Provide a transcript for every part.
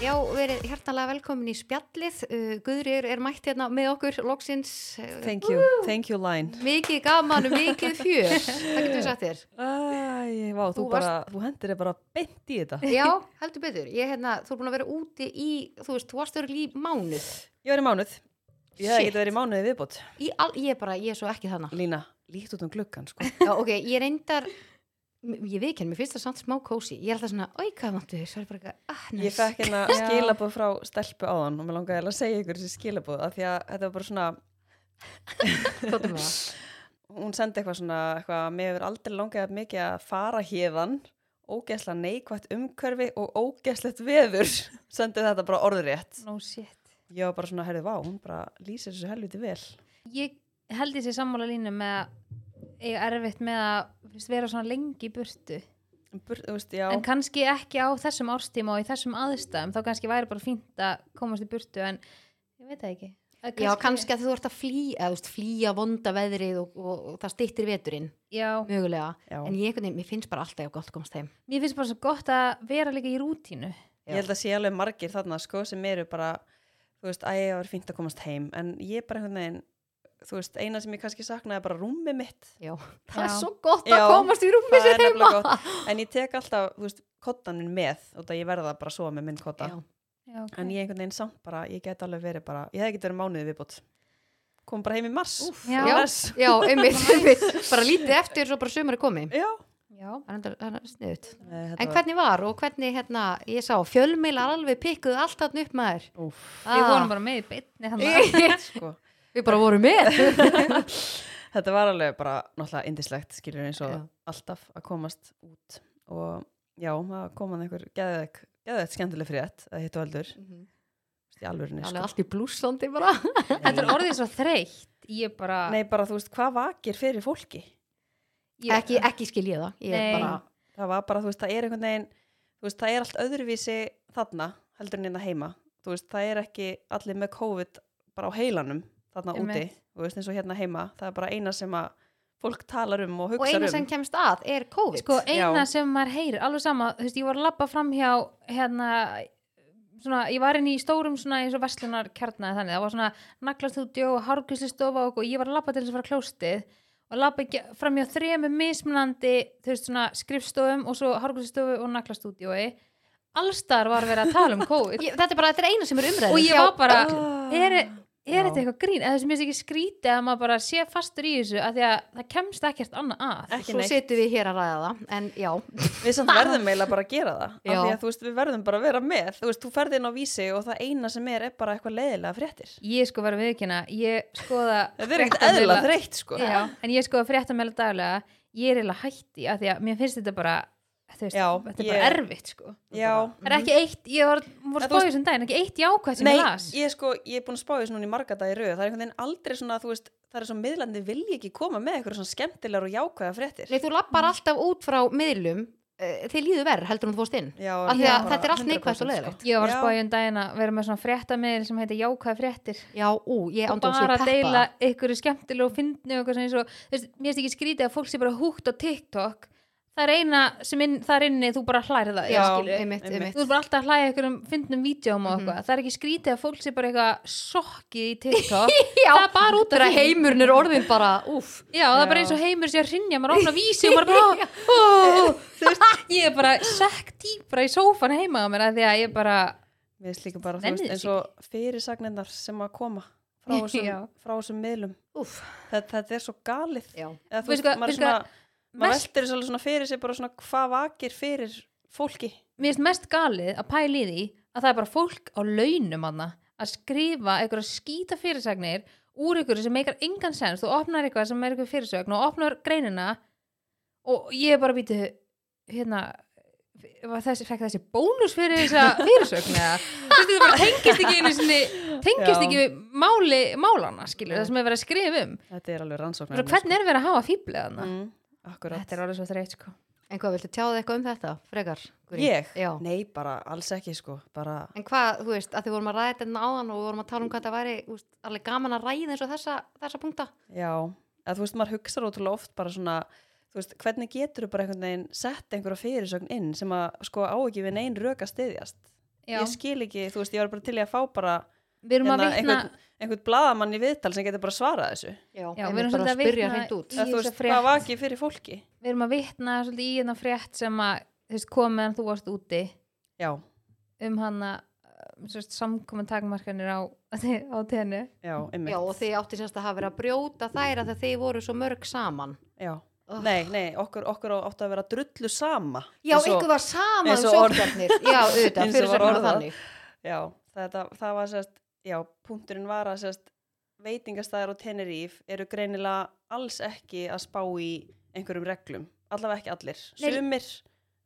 Já, verið hjertanlega velkomin í spjallið. Uh, Guðrýr er mætt hérna með okkur loksins. Uh, Thank you, thank you line Mikið gaman mikið fjör. Það getur við sagt þér. Æ, vá, þú, Þú bara, þú hendir þér bara beint í þetta Já, heldur betur. Ég, hérna, þú er búin að vera úti í, þú veist, þú varst örgl í mánuð. Ég var í mánuð Ég hef ekki verið í mánuði viðbót Í all, ég er bara, ég er svo ekki þannig. Lína, líkt út um gluggan sko. Já, ok, ég reyndar, ég viðkenn, mér finnst það samt smá kósi. Ég er alltaf svona, oi, hvað vantu þér? Er bara ah. Ég fekk hérna skilabóð frá stelpu áðan og mér langaði að segja ykkur þessi skilabóð af því að þetta var bara svona hún sendi eitthvað svona eitthvað, mér hefur aldrei langað mikið að fara hérðan ógeðslega neikvætt umhverfi og ógeðslegt veður sendi þetta bara orðrétt No shit. ég var bara svona, herði, vá, hún bara lýsir þessu helviti vel Ég held þessi sammála línu með eiga erfitt með að fyrst, vera svona lengi í burtu. Bur, veist, já, En kannski ekki á þessum árstíma og í þessum aðstæðum. Þá kannski væri bara fínt að komast í burtu en ég veit það ekki. Að Já, kannski að þú ert að flýja, veist, flýja vonda veðrið og, og, og það styttir veturinn, Já, mögulega. já. En ég, mér finnst bara alltaf ég gott að komast heim. mér finnst bara svo gott að vera líka í rútínu. ég held að sé alveg margir þarna sko sem eru bara, þú veist, að ég var fínt að komast heim en ég bara einhvern veginn þú veist, eina sem ég kannski saknaði er bara rúmi mitt Já, það er Já. svo gott Já, að komast í rúmi það sér heima. en ég tek alltaf, þú veist, kottan minn með og það ég verða bara að sofa með minn kotta Já. Já, ok. en ég einhvern veginn samt bara, ég get alveg verið bara ég hef ekki verið mánuði viðbútt kom bara heim í mars Úff, Já. já, já, einmitt, einmitt, bara lítið eftir svo bara sömur er komið. já. Já. Er enda- það er sniðut. En hvernig var og hvernig, hérna, ég sá, fjölmiðlar alveg pikkuðu allt þarna upp maður. Úff, Við vorum bara með í bytni þannig. sko. Við bara vorum með. þetta var alveg bara náttúrulega indislegt skilur eins og Já. alltaf að komast út og já, það kom hann einhver geðveikt skemmtileg frétt að hittu aldur í alvörinni Alveg sko. allt í blúslandi bara. Þetta er orðið svo þreytt. Bara... Nei, bara þú veist, hvað vakir fyrir fólki? ég, Ekki, ekki skil ég það. Bara, Það var bara, þú veist, það er einhvern veginn veist, það er allt öðruvísi þarna heldur en hérna heima. Veist, það er ekki allir með COVID bara á heilanum þarna Einmitt. úti, þú veist, eins og hérna heima það er bara eina sem að fólk talar um og og hugsa eina um sem kemst að er COVID. Sko eina Já. sem maður heyrir, alveg sama, þú veist, ég var að labba fram hjá, hérna, svona, ég var inn í stórum svona eins og verslunar kjarnaði þannig, það var svona naglastúdjó og hárgjöslistofa og ég var að labba til þess að fara klóstið og labba ekki fram hjá þremu mismunandi, þú veist, svona skrifstofum og svo hárgjöslistofu og naglastúdjói. Allstar var verið að tala um COVID Ég, þetta er bara, þetta er eina sem er umræðið. og ég var bara, Ah. er, er þetta eitthvað grín? Eða þess að mér finnst ekki skrítið að maður bara sé fastur í þessu að því að það kemst ekkert annað að. ekki Svo neitt. setum við hér að ræða það, en já. Við samt verðum eiginlega bara að gera það af Já. því að þú veist, við verðum bara að vera með þú veist, þú ferði inn á vísi og það eina sem er er bara eitthvað leiðilega fréttir Ég sko verið viðkynna, ég skoða Það er ekkert fréttamiðla- eðla þreytt, sko Já, en ég skoða fréttamæla daglega ég er eiginlega hætti að því að mér finnst þetta bara veist, Já, þetta er ég- bara erfitt sko. Já, Það er ekki eitt, ég var, var spáðið sem daginn, ekki eitt jákvæmt sem Nei, ég las. ég, sko, ég er búin að spá þessu núna í marga dag í rauð það er einhvern veginn aldrei svona, þú veist það er svo miðlandi vilji ekki koma með eitthvað svona skemmtilegar og jákvæða fréttir. Nei, þú lappar alltaf út frá miðlum, uh, þið líður verð, heldur hún þú fórst inn. Já, Af því að bara þetta er allt 100% neikvætt og leiðilegt. Ég var að Já. spáðið um daginn að vera með svona fréttamiðl sem heitir jákvæð fréttir. Já, ú, ég og bara ég að deila ykkur skemmtilega og og eitthvað sem eins og, þú veist, mér finnst ekki skrítið að fólk sé bara húgt á TikTok það er eina sem inn, þar inni þú bara hlærið það Já, einmitt, einmitt. þú ert bara alltaf að hlæja ykkur um fyndnum vídjóm og Mhm. eitthvað, það er ekki skrítið að fólk sé bara eitthvað sokkið í TikTok. Já, það er bara út af því. heimurinn er orðin bara, úff. já, það er bara eins og heimur sé að rinja maður ofna vísi og maður bara ó, ó, þú veist, ég er bara sekk dýpra í sófan heima á mér að því að ég bara Við veist líka bara, þú Nenni veist, eins og fyrirsagninnar sem að koma frá þessum, Já. frá þessum miðlum. Úff, þetta, þetta er svo galið. Já. Eða, þú Veistu veist, hvað- maður, veistu svona, maður þessu alveg svona fyrir sig bara svona hvað vakir fyrir fólki. Mér finnst mest galið að pæla í því að það er bara fólk á launum hana að skrifa einhverja skýta fyrirsagnir úr einhverju sem meikar engan sens. Þú opnar eitthvað sem er einhver fyrirsögn og opnar greinina og ég er bara býtu hérna var þessi, fekk þessi bónus fyrir þessa fyrirsögn eða? Þetta bara tengist ekki einu sinni tengist Já. ekki við máli málana skilur, það sem er verið að skrifa um. Er hvernig er verið að hafa fíblið hana mm, Akkurat þetta er alveg svo þreytt sko En hvað, viltu tjáða eitthvað um þetta, frekar? Guri? Ég? Já. Nei, bara alls ekki sko bara, En hvað, þú veist, að þið vorum að ræða þetta áðan og við vorum að tala um hvað þetta væri, þú veist, alveg gaman að ræða eins og þessa, þessa punkta. Já, að þú veist, maður hugsa ótrúlega oft bara svona, þú veist, hvernig getur þú bara einhvern veginn sett einhverja fyrirsögn inn sem að sko á ekki við neinn rök að styðjast Já. ég skil ekki, þú veist, ég var bara til í að fá bara við erum að hérna, vitna einhvern, einhvern bladamann í viðtal sem getur bara svarað þessu. Já, Já, við erum bara svolítið að spyrja vitna hreint út. þú veist, hvað vakið fyrir fólki? Við erum að vitna svolítið í hérna frétt sem að þú veist, kom meðan þú varst úti já, um hana samkomin takmarkanir á, á tenni. Já, Já, og þið átti semst að hafa verið að brjóta þær að þið voru svo mörg saman. Já. Ugh. nei, nei, okkur, okkur áttu að vera drullu sama Já, og- ykkur var saman eins um sóttarnir Já, auðvitað, fyrir var var orðað. þannig. Já, þetta, það var sérst, já, punkturinn var að sérst, veitingastæðar og Tenerife eru greinilega alls ekki að spá í einhverjum reglum, allavega ekki allir, sumir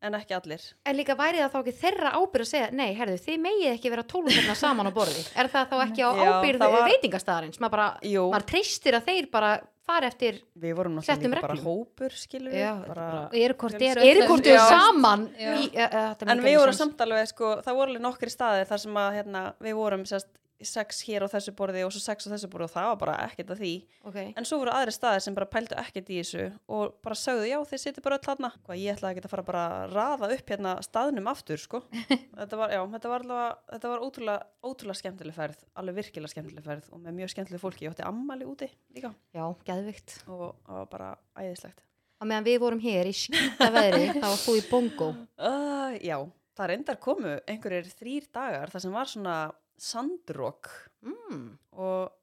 en ekki allir. En líka væri það þá ekki þeirra ábyrð að segja Nei, herðu, þið megið ekki vera hérna saman á borði Er það þá ekki á ábyrð var- veitingastæðarins? Maður bara, maður treystir að þeir bara fara eftir við vorum náttúrulega bara hópur, skilur við, bara, bara- og eru hvort eru Eru hvort þau Já. saman Já. í, e, þetta en við vorum samt alveg, sko, það voru alveg nokkri staðir þar sem að, hérna, við vorum sérst, sex hér á þessu borði og svo sex á þessu borði og það var bara ekkert að því. okay. En svo voru aðri staðir sem bara pældu ekkert í þessu og bara sögðu, já, þið sittir bara öll hana. Ég ætlaði ekki að fara bara að raða upp hérna staðnum aftur, sko. þetta var, já, þetta var allavega, þetta var ótrúlega, ótrúlega skemmtileg ferð, alveg virkilega skemmtileg ferð og með mjög skemmtileg fólki. Ég átti ammali úti líka Já, geðvikt og það var bara æðislegt. Á meðan við vorum hér í skýta veðri þá var þú í bongo Uh, já, það reyndar komu einhverjir þrýr dagar þar sem var svona sandrók mm. og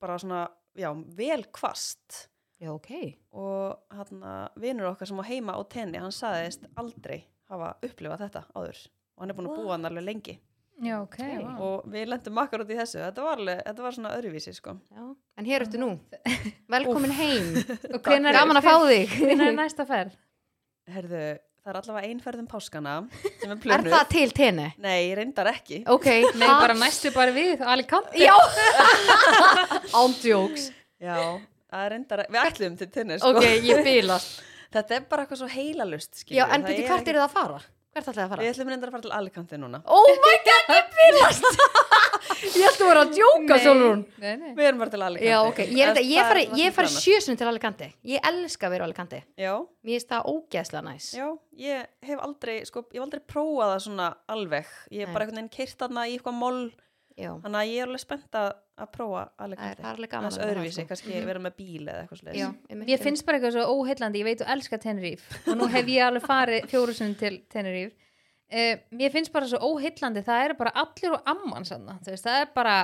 bara svona, já, vel kvast. Já, ok og hann vinur okkar sem á heima á tenni, hann saðist aldrei hafa upplifað þetta áður og hann er búin að búa hann alveg lengi já, ok, vá. og við lendum akkar út í þessu þetta var, alveg, þetta var svona öðruvísi sko. Já. En hér ertu nú Velkomin heim og hvenær, Gaman að fá þig hvenær er næsta ferð herðu, það er allavega einferð um páskana sem er Er plönuð það til tenni? nei, reyndar ekki. Ok, Nei, bara næstu bara við, Alicante. Já. Ándjóks já, það er reyndar, við ætlum til tenni sko. Ok, ég bílast þetta er bara eitthvað svo heilalust Já, en byrju, hvert er það að fara? Hvert ætlaði að fara? við ætlum reyndar að fara til Alicante núna. Oh my god, ég bílast Ég ætti að vera að djóka, Solrún Nei, nei. við erum bara til Alicante. Já, ok, ég, er, þetta, ég fari, ég fari sjösunum til Alicante. Ég elska að vera á Alicante. Já, Mér finnst það ógeðslega næs. Já, ég hef aldrei, sko, ég hef aldrei prófað það svona alveg. Ég hef bara einhvern veginn keirt þarna í eitthvað moll, Já, þannig að ég er alveg spennt að, að prófa er, Alicante. það alveg gaman Þess að öðruvísi, sko. kannski vera með bíl eða eitthvað. Já, einmitt, Mér finnst bara eitthvað svo óheillandi, ég veit þú elskar Tenerife. Og nú hef ég alveg farið fjóru sinni til Tenerife. uh, Mér finnst bara svo óheillandi, það eru bara allir og amman veist, það er bara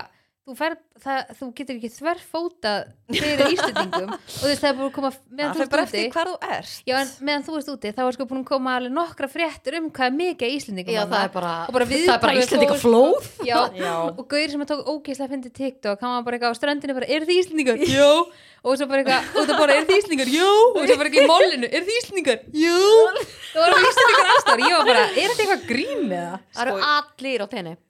þú, fer, það, þú getur ekki þverfótað fyrir íslendingum og þú veist, það er búin að koma meðan þú ert úti hvar þú ert. Já, en meðan þú ert úti, þá er sko búin að koma alveg nokkra fréttur um hvað er mikið íslendingum Já, það er bara, bara það er bara viðtal við Íslendinga fólk. flóð Já, Já. og Gauður sem að tók ógeðslega að fyndi TikTok hann var bara eitthvað á strandinu bara, er þið Íslendingar? Jó og svo bara eitthvað, og það bara, er þið Íslendingar? Jó og svo bara eitthvað í mollinu, er þið Íslendingar? Jó það var bara Íslendingar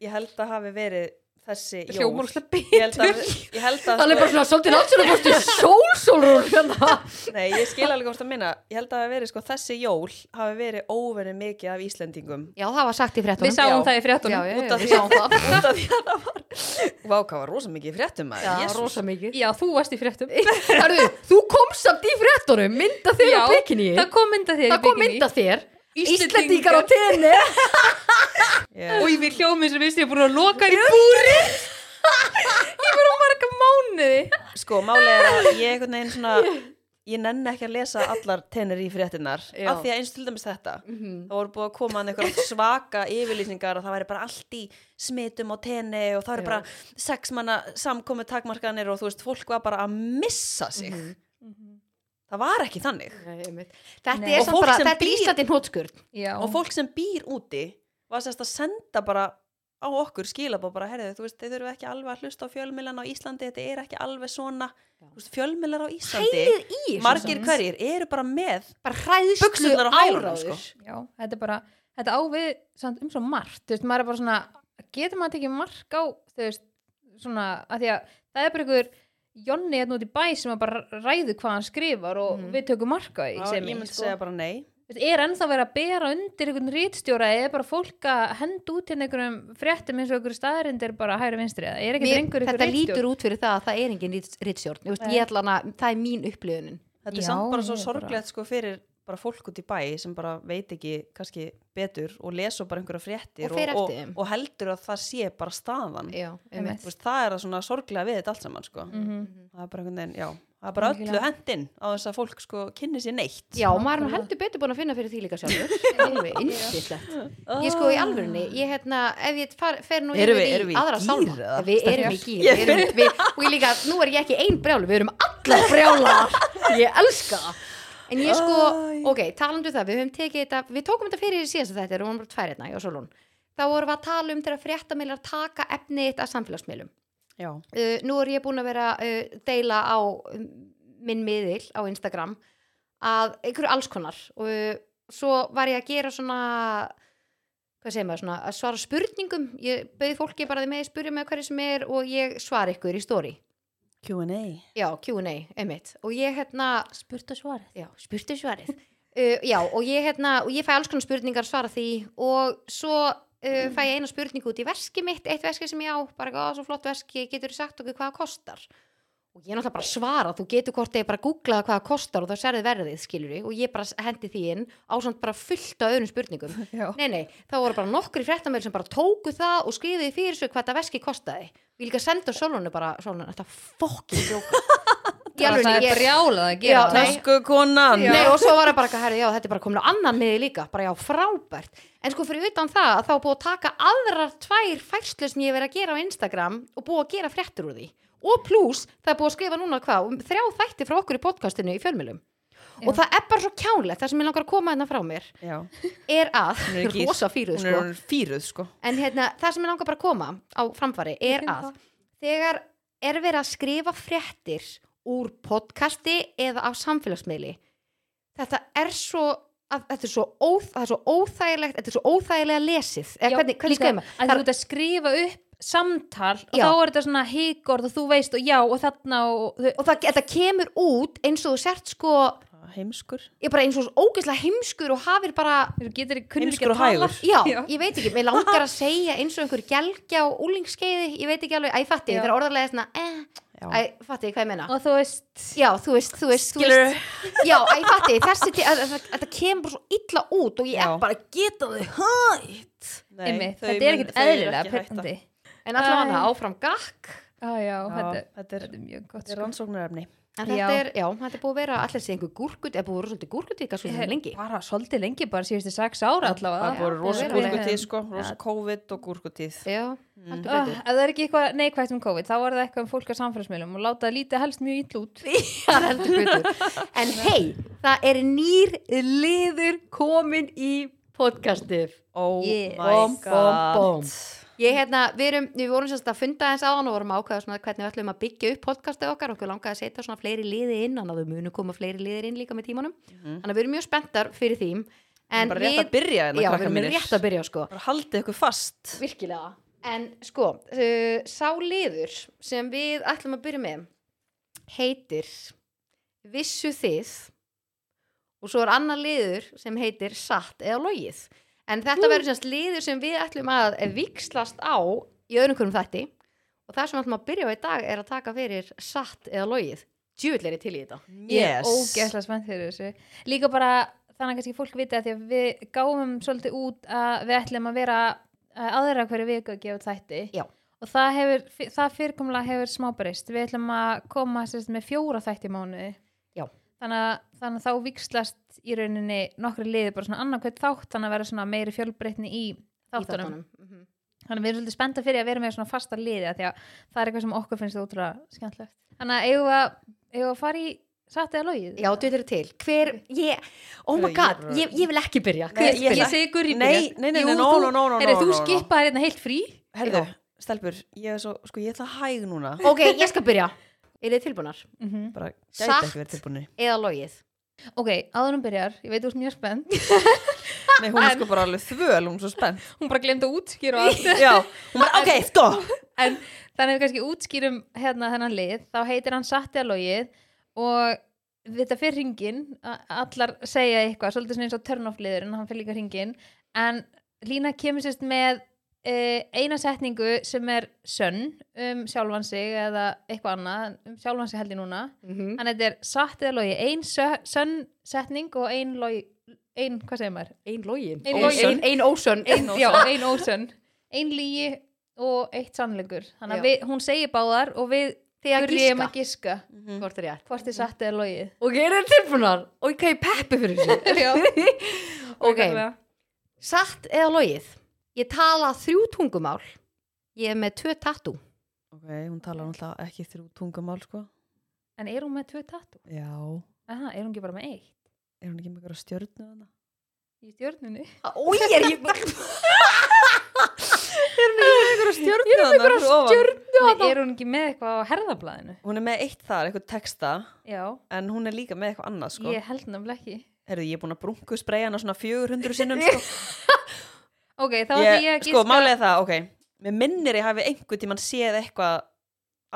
aðstáður, það? Það Sko- þessi jól. Hljómar óslega Ég held að, betur. ég held að, Það er bara svona svolítið nátt sem það fórstu sólsólrún hérna. nei, ég skil alveg hvort að minna, ég held að hafi verið, sko, þessi jól hafi verið óvenni mikið af Íslendingum. Já, það var sagt í fréttunum. Við sáum Já. það í fréttunum. Já, út af við því sáum það. Út af því að það var, vá, hvað var rosa mikið í fréttum Já, rosa mikið. Já, þú varst í fréttum. Þú komst samt í fréttunum mynda þér á bikini. það kom mynda þér í Það kom bikini. mynda þér Íslendingar. Íslendingar á tenni og ég við hljómið sem vist ég er búin að loka í búri ég var á marga mánuði Sko, málið er að ég einhvern veginn svona ég nenni ekki að lesa allar tennir í fréttinnar Já. af því að eins til dæmis þetta Mhm. það voru búið að koma hann einhver svaka yfirlýsingar og það væri bara allt í smitum á tenni og það Já. bara sex manna samkomi takmarkanir og þú veist, fólk var bara að missa sig Mhm. Það var ekki þannig Nei. Þetta Nei. er samt bara, þetta er Íslandin hótskurð og fólk sem býr úti var sérst að senda bara á okkur skilabó bara, herrið, þú veist, þeir þurfu ekki alveg að hlusta á fjölmilan á Íslandi, þetta er ekki alveg svona Já. Þú veist, fjölmilar á Íslandi í margir hverjir eru bara með Bara hræðslu áráður sko. Já, þetta er bara, þetta á við samt, um svo margt, þú veist, maður er bara svona getur maður tekið mark á þú veist, svona, að því að það er bara einhver Jonni hérna út í bæ sem að bara ræðu hvað hann skrifar og Mhm. við tökum mark á því Já, sem ég í, myndi sko. segja bara nei. Er ennþá verið að bera undir einhvern rítstjóra eða er bara fólk að henda út hérna einhverjum fréttum eins og einhverju staðarindir bara hægri vinstri eða er ekki Mér, drengur einhver þetta lítur út fyrir það að það er engin hana, það er mín upplifunin þetta er samt bara svo er sorglegt sko fyrir bara fólk út í bæ sem bara veit ekki kannski betur og les svo bara einhverja fréttir Og og, þeim. og, heldur að það sé bara staðan. Já, veist, það er það svona sorglega við þetta allt saman sko. Mhm. það er bara einhvern veginn, já. Það er bara öllu hendinn á þess að fólk sko kynni sér neitt. Já, maður er heldur betur búin að finna fyrir því líka sjálfur. Yndislegt. Ég sko í alvörunni, ég hérna ef ég far, fer nú Erum yfir við- í erum við í aðra sálma. eða? við erum í gýr við erum, við, og ég líka, nú er ég ekki ein brjálu við erum allar brjálar ég elska það en ég sko, ok, talandu það við höfum tekið þetta, við tókum þetta fyrir í síðast þetta, við vorum bara tvær hérna, ég og Solon þá vorum við að tala um þegar fréttameilar taka efni eitt af samfélagsmiðlum. Já, uh, nú er ég búin að vera uh, deila á um, minn miðil á Instagram að einhverju alls konar. Og uh, svo var ég að gera svona hvað segir maður svona að svara spurningum. Ég bauði fólki bara því með að spyrja með hverju sem er og ég svara ykkur í story Q&A já, Q&A, einmitt. Og ég hérna, spurt og svarið. Já, spurtu svarið. Uh, já, og ég hérna og ég fæ alls konar spurningar svara því. Og svo uh, fæ ég eina spurningu út í veski mitt eitt veski sem ég á, bara ekki, "Ó, svo flott veski getur þú sagt okkur hvað það kostar og ég er náttúrulega bara að svara, þú getur hvort ég bara googlaða hvað það kostar og það sérði verðið skilur og ég bara hendi því inn á svona bara fullt af öðrum spurningum. Já. nei, nei, það voru bara nokkri fréttamöður sem bara tóku það og skrifiði fyrir svo hvað það veski kostaði. Við líka senda Solonu bara, Solonu, þetta fokkin djóka Í það er ég- brjálað að gera. Tösku konan. Nei, og svo var það bara, herri, já, þetta er bara komin á annan miði líka, bara já, frábært. En sko fyrir utan það, að þá búið að taka aðrar tvær færslu sem ég verið að gera á Instagram og búið að gera fréttur úr því og pluss, það er búið að skrifa núna hvað um þrjá þætti frá okkur í podcastinu í fjölmjölum og það er bara svo kjánlegt það sem ég langar að koma hérna frá mér já. er að, Hún er rosa fýruð er sko. fýruð sko. En hérna, það sem ég langar bara að koma á framfari er að það. þegar er verið að skrifa fréttir úr podcasti eða á samfélagsmiðli þetta er svo að, þetta er svo, óþ, það er svo óþægilegt þetta er svo óþægilega lesið. Eða Já, hvernig, hvernig líka skoðum að þú ert að skrifa upp samtal og Já. þá er þetta svona híkord og þú veist og já og þarna og, og og það, þetta kemur út eins og þú sért sko heimskur ég bara eins og ógeðslega heimskur og hafir bara getur Heimskur að og tala hægur. Já, Já. ég veit ekki, mér langar að segja eins og einhver gelgja á úlingskeiði, ég veit ekki alveg, æ, fatti, Já. þetta er orðarlega svona, eh, Já. æ, fatti, hvað ég meina? og þú veist Já, þú veist, þú veist, þú veist Já, æ, fatti, þessi að- að- að- þetta kemur bara svo illa út og ég er bara geta þau hætt einmitt, þetta er ekkit eðlilega En allavega það áfram gakk. Já, já, þetta, þetta er, þetta er mjög gott þetta er sko. rannsóknarefni. En þetta Já. er, já, þetta er búið að vera allir sé einhver gúrkut, er búið að vera svolítið gúrkutíka svo Ég- lengi. bara svolítið lengi, bara síðustu sex ára það allavega. er búið rosa það gúrkutíð sko. rosa COVID og gúrkutíð. Já, Mm. Ah, betur. ef það er ekki eitthvað neikvægt um COVID þá er það eitthvað um fólk á samfélagsmiðlum og láta það lítið helst mjög ítl út. Já, heldur betur. En hei, það er nýr liður komin í podcastið. Oh Yeah. my Bom, bom, god. bom. Ég hérna, við, erum, við vorum sérst að funda eins áðan og vorum að ákveða svona hvernig við ætlum að byggja upp podcastið okkar. Og okkur langaði að setja svona fleiri liði inn þannig að við munum koma fleiri liðir inn líka með tímanum. Mhm. þannig að við erum mjög spenntar fyrir þým en bara rétt að byrja já, hérna við erum mínir. rétt að byrja sko. Bara haldið ykkur fast. Virkilega, en sko uh, sá liður sem við ætlum að byrja með heitir Vissu þið? Og svo er annar liður sem heitir Satt eða logið en þetta verður semst liður sem við ætlum að vikslast á í öðrum hverjum þætti. Og það sem við ætlum að byrja á í dag er að taka fyrir Satt eða logið. Djúvilleri til í þetta. Ég er ógeðslega spennt fyrir þessu. Líka bara þannig að kannski fólk vita að því að við gáum svolítið út að við ætlum að vera uh, aðra hverju viku að gefa út þætti. Já. og það, hefur, það fyrirkomlega hefur smábreyst. Við ætlum að koma sérst, með fjóra þætti í mánuði. Þannig að, þannig að þá vikslast í rauninni nokkri liði bara svona annarkvæmt þátt þannig að vera svona meiri fjölbreytni í í þáttunum þáttunum. Mhm. þannig að við erum svolítið spennta fyrir að vera með svona fasta liði af því að það er eitthvað sem okkur finnst ótrúlega skemmtlegt þannig að eigum við að, eigum að fara í satt eða logið Já, djúvilleri til Hver, ég, oh my god, ég, ég vil ekki byrja Nei, Hver ég- byrja? ég segi Gurri nei, byrja. nei, nei, nei, no, þú- no, no, no, no, þú no, no. skipaði hérna heilt frí herðu, stelpur, ég er svo, sko, ég ætla að hæg núna Ok, ég skal byrja Er þið tilbúnar? bara gæti Satt. ekki verið tilbúinni Eða logið? ok, áður hún byrjar, ég veit þú ert mjög spennt nei, hún er sko bara alveg þvöl, hún er svo spennt hún bara glemdi að útskýra og allt já, hún bara, ok, sko en þannig að við kannski útskýrum hérna þennan lið, þá heitir hann satt eða logið og þetta fyrir ringin, allar segja eitthvað, svolítið svona eins og turn off liðurinn, hann fyrir líka ringin en Lína kemur sérst með eina setningu sem er sönn um sjálfan sig eða eitthvað annað, um sjálfan sig held ég núna. Mhm. hann þetta er satt eða logi ein sö- sönn setning og ein logi ein, hvað segir maður? Ein login. Ein Ein- ósönn. Ein, ein ósönn. Ein lígi og eitt sannleikur. Þannig að við, hún segir báðar og við Þið að byrjum gíska að giska. Hvort er rétt? Hvort er satt eða logið. Og gerir tilbúnar? Og ég kæði peppi fyrir þessu. Ok, satt eða logið Ég tala þrjú tungumál. Ég er með tvö tattoo. Ok, hún talar náttúrulega ekki þrjú tungumál sko. En er hún með tvö tattu? Já, Aha, er hún ekki bara með eitt? er hún ekki með eitthvað stjörnu hana? í stjórnunni Ói, er ég Stjörnu Ég er með einhverja stjörnu hana. er hún ekki með eitthvað á herðablaðinu? Hún er með eitt þar, eitthvað texta. Já, en hún er líka með eitthvað annað sko. Ég held nefnilega ekki. Herðu, ég er búin að brunku spreja hana svona 400 sinnum sko, Ok, þá ætlum ég að Sko, gíska málið er það, ok. Mér minnir ég hafi einhvern tímann séð eitthvað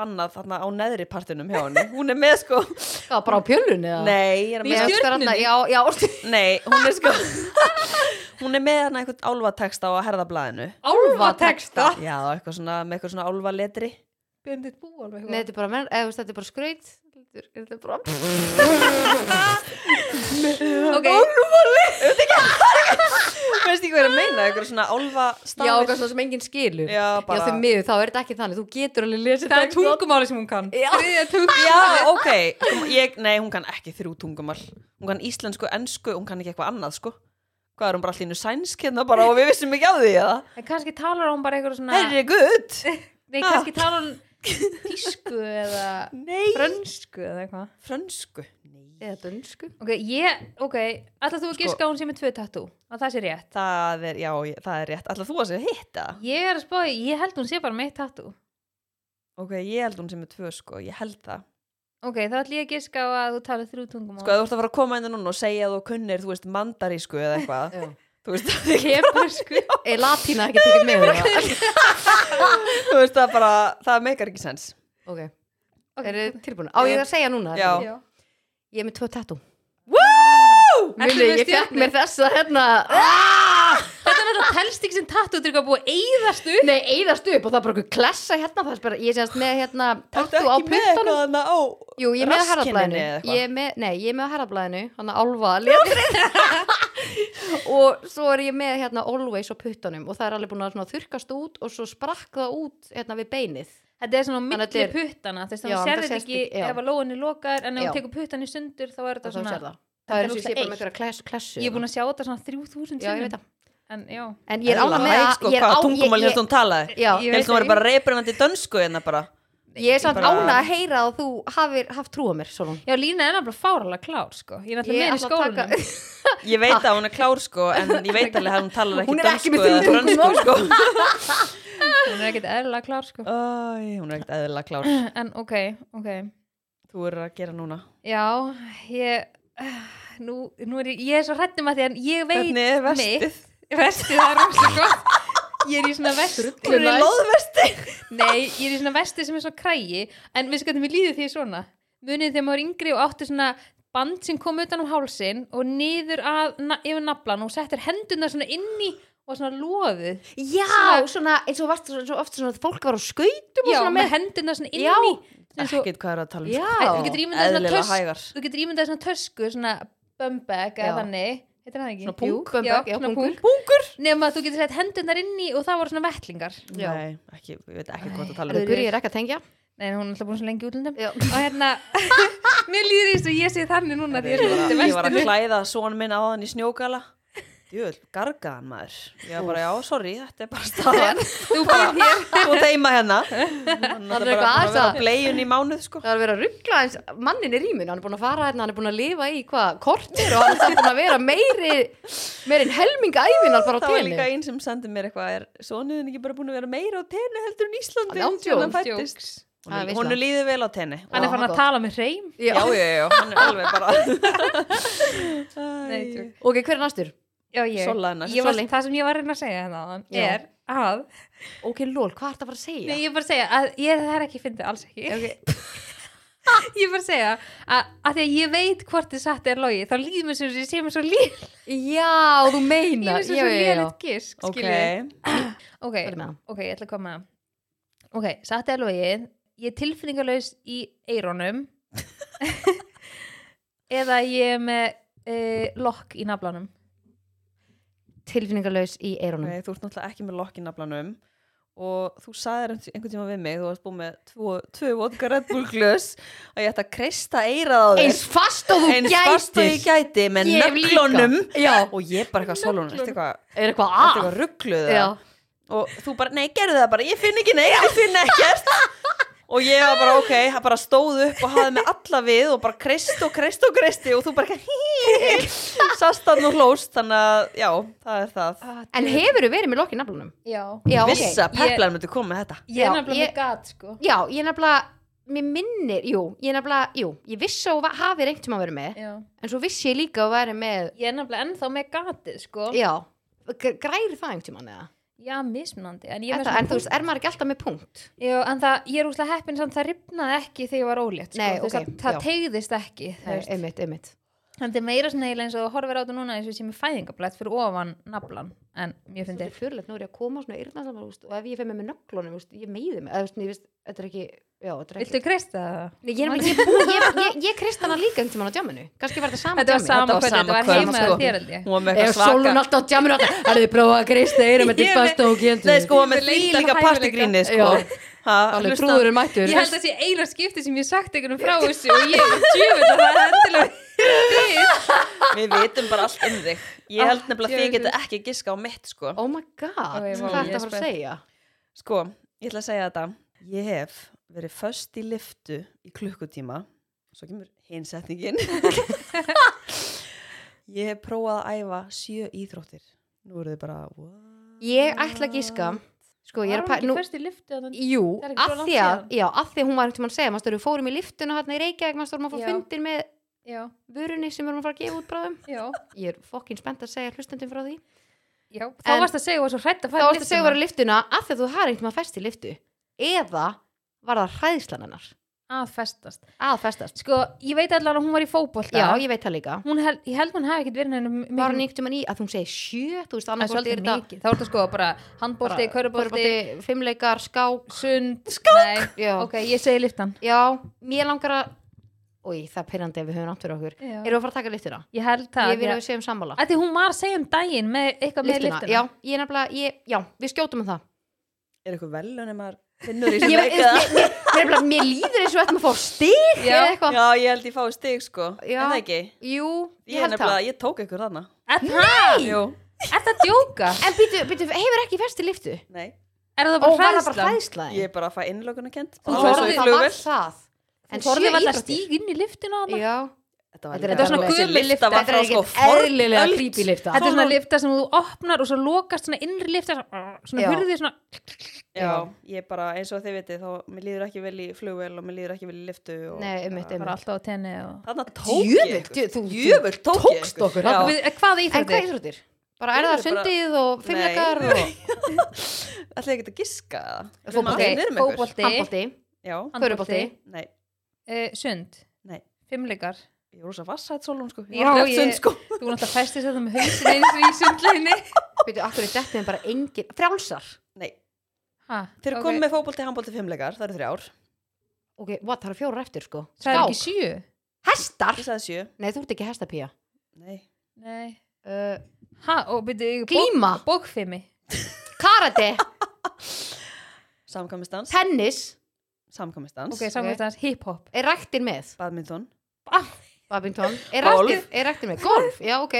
annað þarna á neðri partinum hjá henni. Hún er með sko, Hvað, bara á pjölunni? eða? nei, ég er Í með Ég stjörnunni? Já, já. Nei, hún er sko Hún er með hana einhvern álfateksta á herðablaðinu Álfateksta Já, eitthvað svona, með eitthvað svona álfaletri. Björndið bú alveg Nei, þetta er bara, menn, eða, þú veist, þetta er bara skraut. Þetta er bara Ok, ekki hvað ég er að meina, eitthvað svona álfastafir Já, eitthvað svona sem enginn skilur. Já, bara Já, þeim miður, þá er þetta ekki þannig. Þú getur alveg lesið það er texta. tungumáli sem hún kann. Já. Já, ok, ég, nei, hún kann ekki þrjú tungumál. Hún kann íslensku, ensku, hún kann ekki eitthvað annað, sko. Hvað er hún bara allir innu sænsk hérna bara og við vissum ekki á því, eða? En kannski talar hún bara eitthvað svona Herri, gutt Nei, kannski talar hún tísku eða Nei. frönsku eða eitthvað. Frönsku Eða dönsku. Ok, ég, ok, ætla þú að Sko- hún sé með tvö tattoo? Að það sé rétt? Það er, já, ég- það er rétt. Ætla þú að segja hitta? Ég er að spáði, ég held hún sé bara með eitt tattoo. Ok, ég held hún sem er tvö, sko, ég held það. Ok, þá ætla ég að giska á að þú talar þrjú tungumál. Sko, þú ert að fara að koma inn núna og segja að þú kunnir, þú veist, mandarísku eða eitthvað Já. Þú veist, Hebreusku Er latína ekki tekið með það? þú veist, það bara, það ég að er með tvö tattoo. Mili, ég fekk mér þessa hérna. Þetta er náttúrulega telst ekki sem tattoo þetta búið að eyðast upp. Nei, eyðast upp og það er bara eitthvað klessa hérna það er bara, Ég semst með hérna tattoo á ekki með eitthvað puttanum. Jú, ég er með er með, Nei, ég er með að álfa letrið Og svo er ég með hérna always á puttanum Og það er alveg búin að þurkast út Og svo sprakk það út hérna við beinið Þetta er svona er- puttana þess að Já, þú þetta ekki ef að lóin er lokar en ef þú tekur puttan í sundur þá er þetta svona það. það er eins og ég sé ógeðslega bara með eitt. Ég er búin að sjá þetta svona 3000 Já, ég veit það En En ég er ánað með Hæ, að sko, ég er Hvað á- tungumál hérst hún talaði? Já, Ég Ég veit held hún var ekki. bara reybrennandi dönsku hérna bara Ég er samt bara- ánað að heyra að þú hafir haft trú á mér Solon. já Lína er náttúrulega fáralega klár sko. Ég er náttúrulega með í að taka- skólanum Ég veit að hún er klár sko En ég veit alveg að hún talar ekki Hún er ekki dönsku með eða þrjú frönsku sko. Hún er ekkert eðlilega klár sko. Æ, Hún er ekkert eðlilega klár. En ok, ok. Þú er að gera núna. Já, ég Nú, nú er ég, ég er svo hrættum að því að ég veit Hvernig er vestið? mitt. Vestið, er rosa gott Ég er í svona vest Hún er í loðvesti Nei, ég er í svona vesti sem er svo krægi En við skoðum við líður því svona? Munið þegar maður var yngri og átti svona band sem kom utan um hálsin og niður að, na, yfir naflan og settir hendurna svona inni og svona loðið Já, svona eins og varst svo oft svona að fólk var á skautum og Já, svona með með hendurna svona inni Ekkert hvað er að tala um Já, sko. Þú getur ímyndað svona Þú svona tösku, svona bumbag Já. eða þannig Heitir það ekki? Svona pung, Jú, bumbag, já, já, svona pungur. pung. Pungur Nefn að þú getur sett hendurnar inni og það voru svona vettlingar Já. Nei, ekki, ég veit ekki hvað að tala Það um er ekki að tengja Nei, hún er alltaf búin svo lengi útlundum Já. Og hérna, mér líður eins og ég sé þannig núna því Ég ég er í að, ég var að klæða son minn á hann í snjókala Jöl, gargaðan maður Ég var bara, já, sorry, þetta er bara staðan Þú býr hér Þú teima hérna Hann er er bara að vera að- bleiun í mánuð sko. Það er verið að ruggla eins mannin í rýminu, hann er búin að fara hérna, hann er búin að lifa í hvað, kortir og hann er samt búin að vera meiri meirinn helminga æfinar bara á Það var tenni líka einn sem sendi mér eitthvað er sonuðin ekki bara búin að vera meira á tenni heldur en Íslandi Hann er ándjóks. Það er Hún veisla. líður vel á tenni Hann er Já, fann að tala með hreim Já. Já, já, hann er alveg bara. Ok, hver er næstur? Ég, ég Solli. Það sem ég var að reyna að segja hérna er að Ok, lól, hvað er það að fara að segja? Nei, ég er bara að segja að ég, það er ekki fyndið alls ekki. Ok, ég er bara að segja að, að því að ég veit hvort þið satt er logi þá líður mér sem ég sé mér svo líð Já, þú ég meina er svo líðilegt gisk ok, skilurðu. ok, ok, ég ætla að koma. Ok, satt er logi ég er tilfinningarlaus í eironum eða ég er með uh, lokk í naflanum Tilfinningarlaus í eyrunum. Ok, þú ert náttúrulega ekki með lokk í naflanum og þú sagðir einhvern tíma við mig þú varst búið með tvo, tvö vodka Red Bull glös að ég ætti að kreista eirað á þér. Eins fast og þú eins fast og ég gæti með nöglunum. Og ég bara eitthvað solun eitthvað, eitthvað eitthvað ruggluð og þú bara, nei, gerðu það bara, ég finn ekki neitt, ég finn ekkert og ég var bara, ok, það bara stóð upp og hafði með alla við og bara kreist og kreist og kreisti og þú bara ekki sast hann og hlóst, þannig að já, það er það. En hefur þú verið með lokk í naflunum? já, Já, ok. Vissa peplar myndi koma með þetta. Ég er nefnilega með gat sko. Já, ég nefnilega Mér minnir, jú, ég nefnilega, jú Ég vissi að hafi reynt um að vera með já. En svo vissi ég líka að vera með ég er nefnilega ennþá með gatið sko. Já, græri það einhvern tímann eða? Já, mismunandi en, ég með Þetta, svona en þú veist, er maður ekki alltaf með punkt? Já, en það, ég er úslega heppin samt það ripnaði ekki þegar ég var ólétt sko. Nei, Þú veist, ok, það, það já. tegðist ekki þú Nei, veist. einmitt, einmitt þetta er meira svona eiginlega eins og þú horfir á þetta núna eins og ég sé með fæðingablætt fyrir ofan naflan en mér Þetta finnst er fyrirlegt, nú er ég að koma svona yrna og ef ég fer með úst, ég meiði mig eða, úst, ég veist, þetta er ekki, já, þetta er ekki viltu kreista það? Nei, ég, er ég, ég, ég, ég, ég krist hana líka einhvern tímann á djáminu kannski var þetta sama Þetta var sama Þetta var hvernig, þetta var kvöld, heima sko. að þér held ég. Hún var með Ef eitthvað sólun alltaf á djáminu Það er prófað að krista eyrun Þetta Alveg trúðurinn mættur Ég held að sé eila skipti sem ég sagt einhvern frá þessu og ég er djöfull að það er endilega Við vitum bara allt um þig. Ég held nefnilega að þið geta ekki giska á mitt, sko. Oh my god, hvað er þetta að fara að segja? Sko, ég ætla að segja þetta. Ég hef verið föst í liftu í klukkutíma. Svo kemur hinsetningin Ég hef prófað að æfa sjö íþróttir. Nú eru þið bara what? Ég ætla að gíska Sko, að pæ... Nú, fyrst í þannig jú, ekki langt því að. Já, að því hún var einhvern tímann að segja Mástu, við fórum í liftuna hérna í Reykjavík við fórum Já. að fundir með Já, vörunni sem við erum að fara að gefa út bráðum. Já, Ég er fokkin spennt að segja hlustendum frá því. Já Þá varst að segja og var svo hrætt að Þá fara varstu að segja að vera í liftuna Af því að þú har einhvern tímann fest í liftu Eða var það hræðslan hennar að festast. Að festast. Sko, ég veit allan að hún var í fótbolta. Já, ég veit það líka. Hún held, ég held hún hafi ekkert verið neina Var hann einhvern tímann í að hún segi sjö Þú veist, Það er mikið, þá er þetta sko bara handbólti, körubólti, Fimmleikar, skák. sund. Skák? Já, Ok, ég segi liftan. Já mér langar að Új, það er pyrrandi ef við höfum nátt fyrir okkur. Já. Erum við að fara að taka liftuna? Ég held það Ég vil að við séum sammála. Því hún var að segja um Er eitthvað velun ef maður finnur í Ég, sem ég, mér, líður eins og þetta maður fá stig Já. eða eitthvað Já, ég held ég fái stig, sko Já. Er það ekki? Jú, Ég, ég held það nefnilega, ég tók ykkur þarna Er það? Jú, Er það djóka? En býtu, býtu, hefur ekki fest í liftu? nei Er það bara hræðslaðin? Ég er bara að fæ innlökunum kent Þú Ó, þorðir- það var það Þú En var að íþróttir. stíg inn í þarna? Já, Þetta Þetta er- þetta er svona var þetta er frá sko ekkert eðlilega fornöld. creepy lifta Þetta er svona lifta sem þú opnar og svo lokast svona innri lifta svona hurðið svona Já, ég bara, eins og þið vitið, þá mér líður ekki vel í flugvél og mér líður ekki vel í liftu og Nei, bara einmitt alltaf á tenni og... Þannig að tók ég djö- þú- þú Djöfull tók ég tókst okkur, Já. þarna. Við, hvað En hvað íþróttir? íþróttir? Bara er það sundið og og Ætli ég geti að giska það? Fótbolti, handbólti Já, Körubolti. nei, uh, sund, nei. Fimmleikar Ég er rosa vassætt sólun sko. Ég Já, var ég- sund sko. Þú náttúrulega festist þetta með hausin eins og í sundleginni Býtu, akkur er dettin bara engin Frjálsar? Nei, Ha, þeir eru ok. komið með fótbolti, handbolti, fimmleikar Það eru þrjár. Ok, what, það eru fjórar eftir sko. Það er Skák. ekki sjö. Hestar? Ég sagði sjö. Nei, þú ert ekki hestapía. Nei. Nei. Uh, Ha, og byrju Glíma. Bókfimi. Karate, Samkvæmistans. Tennis. Samkvæmistans. Ok, samkvæmstans hip-hop. Er ræktin með? Badminton. Badminton Er Golf. ræktin, er ræktin með? Golf, já, ok.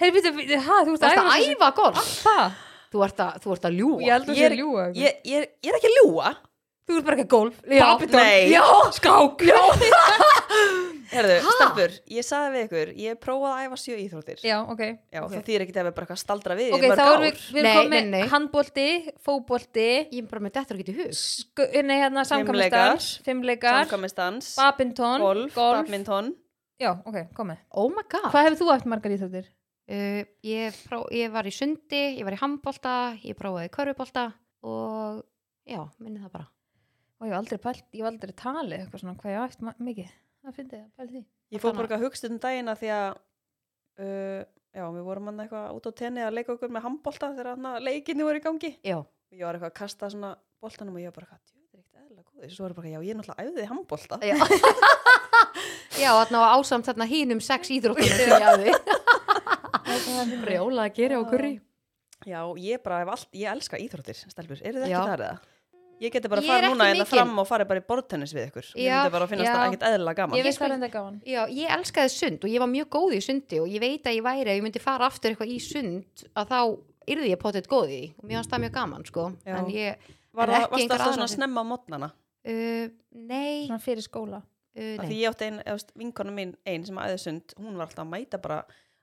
Hei, byrju, byrju, ha, þú ert er að æfa golf? Þú ert að, þú ert að ljúa Ég held að Ég er- sé ljúga ég, ég, er- ég er ekki að ljúa Þú ert bara ekki golf. Badminton. Nei. Já, Skák. Herðu, stelpur, ég sagði við ykkur Ég prófaði að æfa sjö íþróttir. Já ok. Já, ok. það þýr ekki að við bara eitthvað staldra við Ok, þá erum við, við komið handbólti, fótbólti Ég er bara með dettur ekki til hug. Sk- Nei, hérna samkvæmstans Fimmleikar Samkvæmistans Badminton Golf, badminton Já, ok, komið. Oh my god. Hvað hefur þú eftir margar íþróttir? uh, ég, pró, ég var í sundi, ég var í handbolta Ég prófaði körfubolta Og já, minni það bara. Og ég hef aldrei pælt, ég hef aldrei talið eitthvað svona hvað ég ma- mikið. Það fyndi ég að pæli því? Ég fór bara eitthvað hugst um dagina því að uh, já, við vorum hann eitthvað út á tenni að leika okkur með handbolta þegar leikinni voru í gangi. Já, og ég var eitthvað að kasta svona boltanum og ég var bara djú, þetta er ekkert eðla góð svo var ég bara, já, ég er náttúrulega æfðið handbolta já þarna á ásamt þarna hínum sex íþróttunum sem ég hafði. Brjóla að gera okkur í Já, ég bara hef allt, ég elska íþróttir, stelpur, eru þið ekki þar eða? Ég geti bara er farið ekki núna einna mikil. fram og farið bara í bortennis við ykkur. Ég Já, myndi bara að finnast það ekkert eðla gaman. ég veist sko- það enda gaman. Já, ég elskaði sund og ég var mjög góð í sundi og ég veit að ég væri að ég myndi fara aftur eitthvað í sund að þá yrði ég potið góð í. Og mér fannst það mjög gaman sko. Ég, Var það, varst aðrar svona snemma á mótnana? uh, nei, svona fyrir skóla uh. Því ég átti ein, eða, vinkonu mín ein sem æði sund, hún var alltaf að mæta bara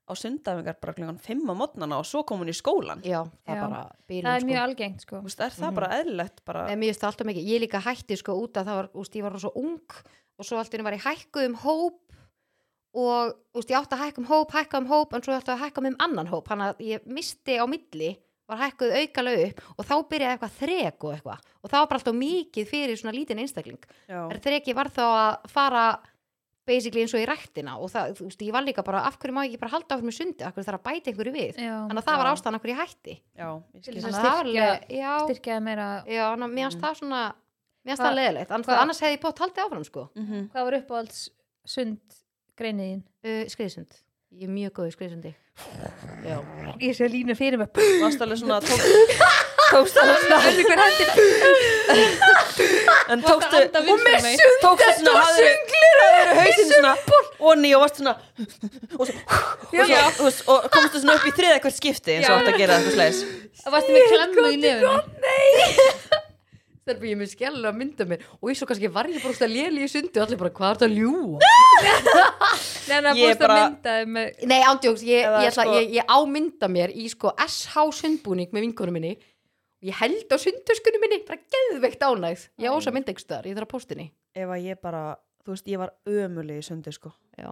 á sundafingar bara klungan fimm á mótnana og svo kom hún í skólan. Já, það er Já. það er sko mjög algengt sko Þú veist, er það Mhm. bara eðlilegt bara, Nei, mér finnst það alltaf mikið, ég líka hætti sko út að það var, úst, ég var svo ung og svo alltaf var ég hækkuð um hóp og úst, ég átti að hækka um hóp, hækka um hóp en svo átti að hækka um annan hóp þannig að ég misti á milli var hækkuð aukalega upp og þá byrjaði eitthvað þrek og eitthvað. Og það var bara alltaf mikið fyrir svona lítinn einstakling. Já, er þreki var þá að fara basically eins og í ræktina og það, þú veist, ég var líka bara, af hverju má ég ekki bara halda áfram með sundi, af hverju þarf að bæta einhverju við? Já, þannig að það var Já. ástæðan af hverju ég hætti. Já, var styrkja- styrkjaði meira Já, ná, mér finnst Mhm. það svona mér finnst það leðilegt, annars, annars hefði ég bótt haldið áfram sko. Mhm. hvað var uppáhalds sund greiniðin uh, skriðsund, ég er mjög góð í skriðsundi Já, ég sé línu fyrir mig Varst alveg svona, tók, tókst alveg svona, Veistu hver hendur en tókstu, anda vinstra megin. tókstu svona, hafður hausinn svona, onni og varst svona, og, svo, og, svo, og, svo, og komstu svona upp í þriða hvert skipti eins og Já. átt að gera eitthvað slæs. það varstu með klemmu í nefnum það er bara ég með skjæla að mynda mér og ég svo kannski var ég bara úrst að léli í sundi og allir bara, hvað er þetta að ljúa? neina búst að myndaði með Nei, ándjóks, ég, ég, sko- ég, ég ámynda mér í sko SH sundbúning með vinkonum minni. Ég held á sundtöskunum minni bara geðveikt ánægð. Ég á þess að mynda ykkur staðar, ég þarf að postinni Ef að ég bara, þú veist, ég var ömuleg í sundi, sko. Já,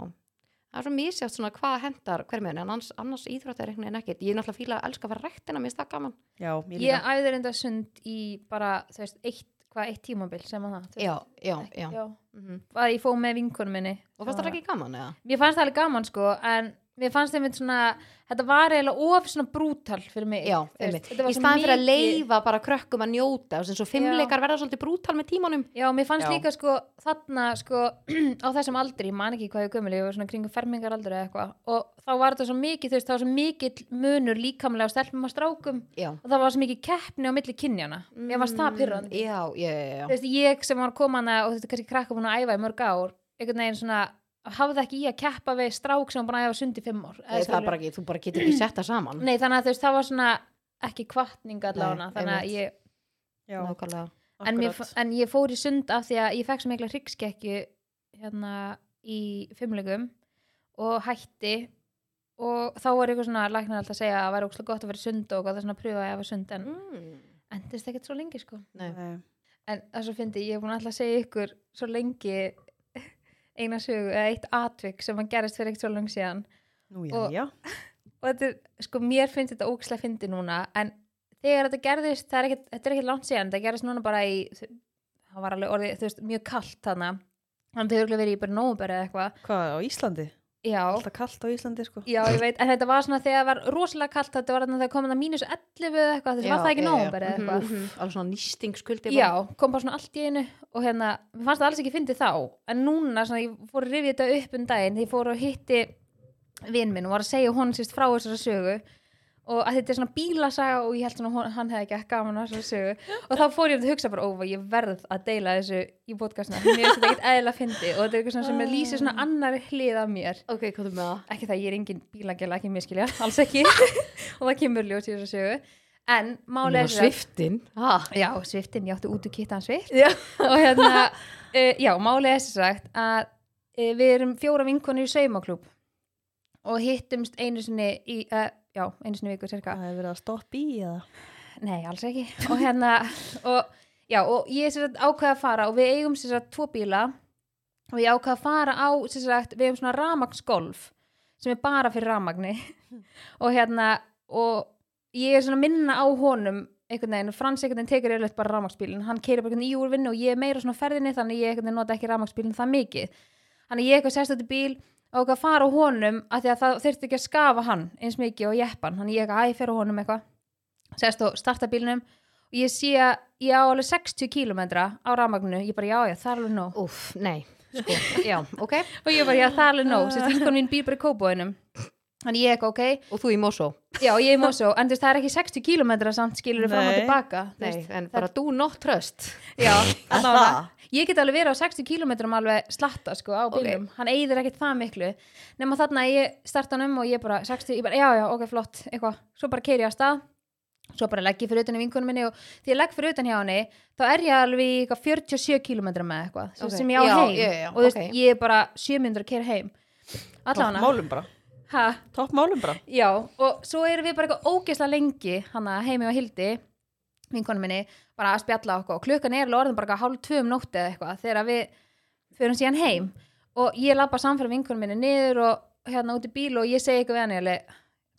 það er svo misjátt svona hvað hendar hver með henni, en annars, annars íþrótt er einhvern veginn ekkert, ég er náttúrulega fíla að elska að fara rættina, mér finnst það gaman Já, ég ég líka. æður enda sund í bara þú veist, eitt, hvað, eitt tímabil sem að það þú veist, Já, já, já, já. Mhm. að ég fóð með vinkonum minni Og fannst það ekki gaman, eða? mér fannst það alveg gaman sko en mér fannst þeim svona þetta var eiginlega of svona brútal fyrir mig Já, veist, einmitt. Í svo staðan fyrir að mikið- leifa bara krökkum að njóta og sem svo fimmleikar verða svolítið brútal með tímanum Já, mér fannst Já. líka sko þarna sko á þessum aldri, ég man ekki hvað ég gömul ég var svona kringum fermingar aldri eða eitthvað og þá var þetta svo mikið, þú veist, það var svo mikill munur líkamlega á stelpum og strákum Já, og það var svo mikið keppni á milli kynjana það já, já, já. þú veist, ég sem var komana og þetta er kannski krakka búin að æfa í mörg ár einhvern veginn svona, hafði ekki í að keppa við strák sem var búin að æfa sund í fimm ár Nei, það er bara ekki, þú bara getur ekki sett það saman. Nei, þannig að þú veist, það var svona ekki kvartning allavega, þannig að ég Já, Nákvæmlega en, mér, en ég fór í sund af því að ég fekk svo mikla hryggskekkju hérna í fimmlegum og hætti og þá var eitthvað svona læknar alltaf að segja að það væri ókslega gott að vera í sund og það svona að pröfa að ég var sund en mm. endist ekkert svo lengi sko. Nei, Nei. en það svo fyndi, ég hef búin alltaf að segja ykkur svo lengi eina sögu eða eitt atvik sem að gerist fyrir ekkert svo lengi síðan Nú, já, Og- já. og þetta er, sko, mér finnst þetta ókslega fyndi núna, en þegar þetta gerðist, er ekkert, þetta er ekkert langt síðan, þetta gerðist núna bara í, það var alveg orðið, þú veist, mjög kallt þarna, þannig að hefur örugglega verið í bara nóvuberi eða eitthvað, Hvað, á Íslandi? Já, Alltaf kallt á Íslandi, sko. já, ég veit, en þetta var svona þegar það var rosalega kallt, þetta var þarna þegar komið að mínus 11 eða eitthvað, þess var það ekki nóvuberi eða eitthvað, Mhm, Alveg svona nýstingskuldi já, kom bara svona allt í einu og hérna, mér fannst það alls ekki fyndið þá, en núna, svona, ég fór að rifja þetta upp um daginn, því ég fór og hitti vinn minn og var að segja honum sérst frá þessari sögu og að þetta er svona bílasaga og ég held svona hann hefði ekki ekki gaman að þessari sögu. Og þá fór ég að hugsa bara, ó, ég verð að deila þessu í podcastna, mér finnst þetta ekkert eðla fyndi og þetta er eitthvað sem er lýsir svona annari hlið af mér, Ok, hvað er með það? ekki það ég er engin bílagela, ekki miskilja, alls ekki. Og það kemur ljós í þessu sögu. En málega er sagt- Sviftin ah. já, sviftin, ég átti út úr kittan svift Já. og hérna, uh, já, málega er sem sagt að uh, við erum fjóra vinkonir í saumaklúb og hittumst einu sinni í, uh, já, einu sinni viku cirka. Það hefur verið að stoppa í, eða? nei, alls ekki. Og hérna, og já, og ég sem sagt ákveða að fara og við eigum sem sagt tvo bíla og ég ákveða að fara á sem sagt, við eigum svona ramagsgolf sem er bara fyrir ramagni og hérna, og ég er svona að minna á honum einhvern veginn, Frans einhvern veginn tekur yfirleitt bara rafmaksbílinn, hann keirir bara einhvern veginn í úr vinnu og ég er meira svona ferðinni þannig ég einhvern veginn nota ekki rafmaksbílinn það mikið. Þannig ég eitthvað í bíl og eitthvað fara honum af því að það þurfti ekki að skafa hann eins mikið og jeppan, þannig ég eitthvað æ, fer á honum eitthvað. Sest og starta bílnum og ég sé að ég á alveg 60 km á rafmagninu, ég bara já, já, það er alveg nóg. Úff, nei, sko, já, ok. Og ég bara, já, það er alveg nóg, sérst, vinkon mín býr bara í kóbóinum þannig ég eitthvað, ok, Og þú í Mosó. Já, ég er mósó en þú veist, það er ekki 60 km samt skilur fram og tilbaka þú Nei, veist, en bara do not trust. Já, Það. allavega. ég get alveg verið á 60 km alveg slatta sko á bílum hann eyðir ekkert það miklu. Þarna að ég starta hann um og ég bara 60, ég bara, já, já, ok, flott eitthvað, svo bara keiri ég á stað. Svo bara legg ég fyrir utan í vinkunum minni og því ég legg fyrir utan hjá henni þá er ég alveg í eitthvað 47 km með eitthvað Ok. sem ég á Já, heim. já, já, og þú veist, ok. ég er bara 7 minnur að keira heim. Allavega málum bara Topp málum bara. Já, og svo erum við bara eitthvað ógeðslega lengi hann að heimi og Hildi vinkonu minni, bara að spjalla okkur. Og klukkan er alveg orðin bara hálf tvö um nótti eða eitthvað þegar við fyrir síðan heim. Og ég lappa samfæra vinkonu minni niður og hérna út í bíl og ég segi eitthvað við hann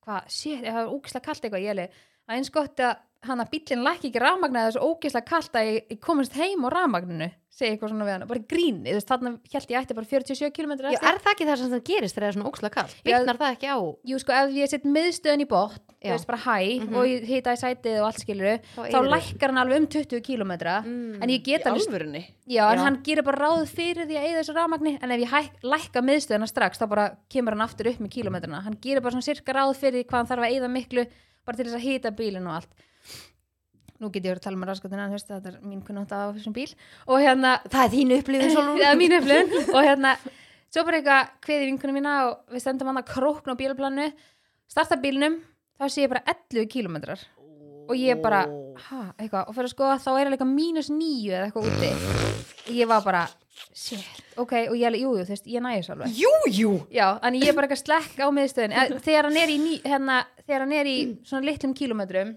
hvað, shit, það er ógeðslega kalt eitthvað. Ég er eins gott að hann að bílinn lækki ekki rafmagna það er svo ógeðslega kalt að ég, ég komast heim á rafmagninu segi eitthvað svona við hann, bara gríni þú veist, þarna held ég ætti bara 47 km Já, er það ekki það sem það gerist þegar það er svona óksla kall? Já. Bitnar það ekki á? Jú, sko, ef ég set miðstöðin í botn, þú Já. veist bara hæ Mhm. og ég hita í sætið og allt skilur Þá þá lækkar hann alveg um 20 km Mm. en ég get alveg, alvörunni já, en Já. hann gerir bara ráð fyrir því að eða þessu rafmagni, en ef ég hæk, lækka miðstöðina strax, þá bara kemur hann aftur upp með kilometrina, hann gerir bara svona sirka ráð fyrir því hvað hann þarf að eða miklu bara til þess að hita bílinn og allt nú get ég verið að tala með raskotina en þú veist, þetta er mín kunnátt á þessum bíl. Og hérna, Það er þín upplifin það er mín upplifun. Og hérna, svo bara eitthvað kveði vinkunum mína og við stendum hann að krókna á bílplanu starta bílnum, þá sé ég bara 11 kilometrar og ég bara, ha, eitthvað. Og fyrir að skoða þá er líka mínus nýju eða eitthvað úti. Ég var bara, shit, ok. Og ég alveg, jú, jú, þú veist, ég næði þessu alveg. Jú, jú. Já, en ég er bara eitthvað slekk á miðstöðin þegar hann er í, ný, hérna, þegar hann er í svona litlum kílómetrum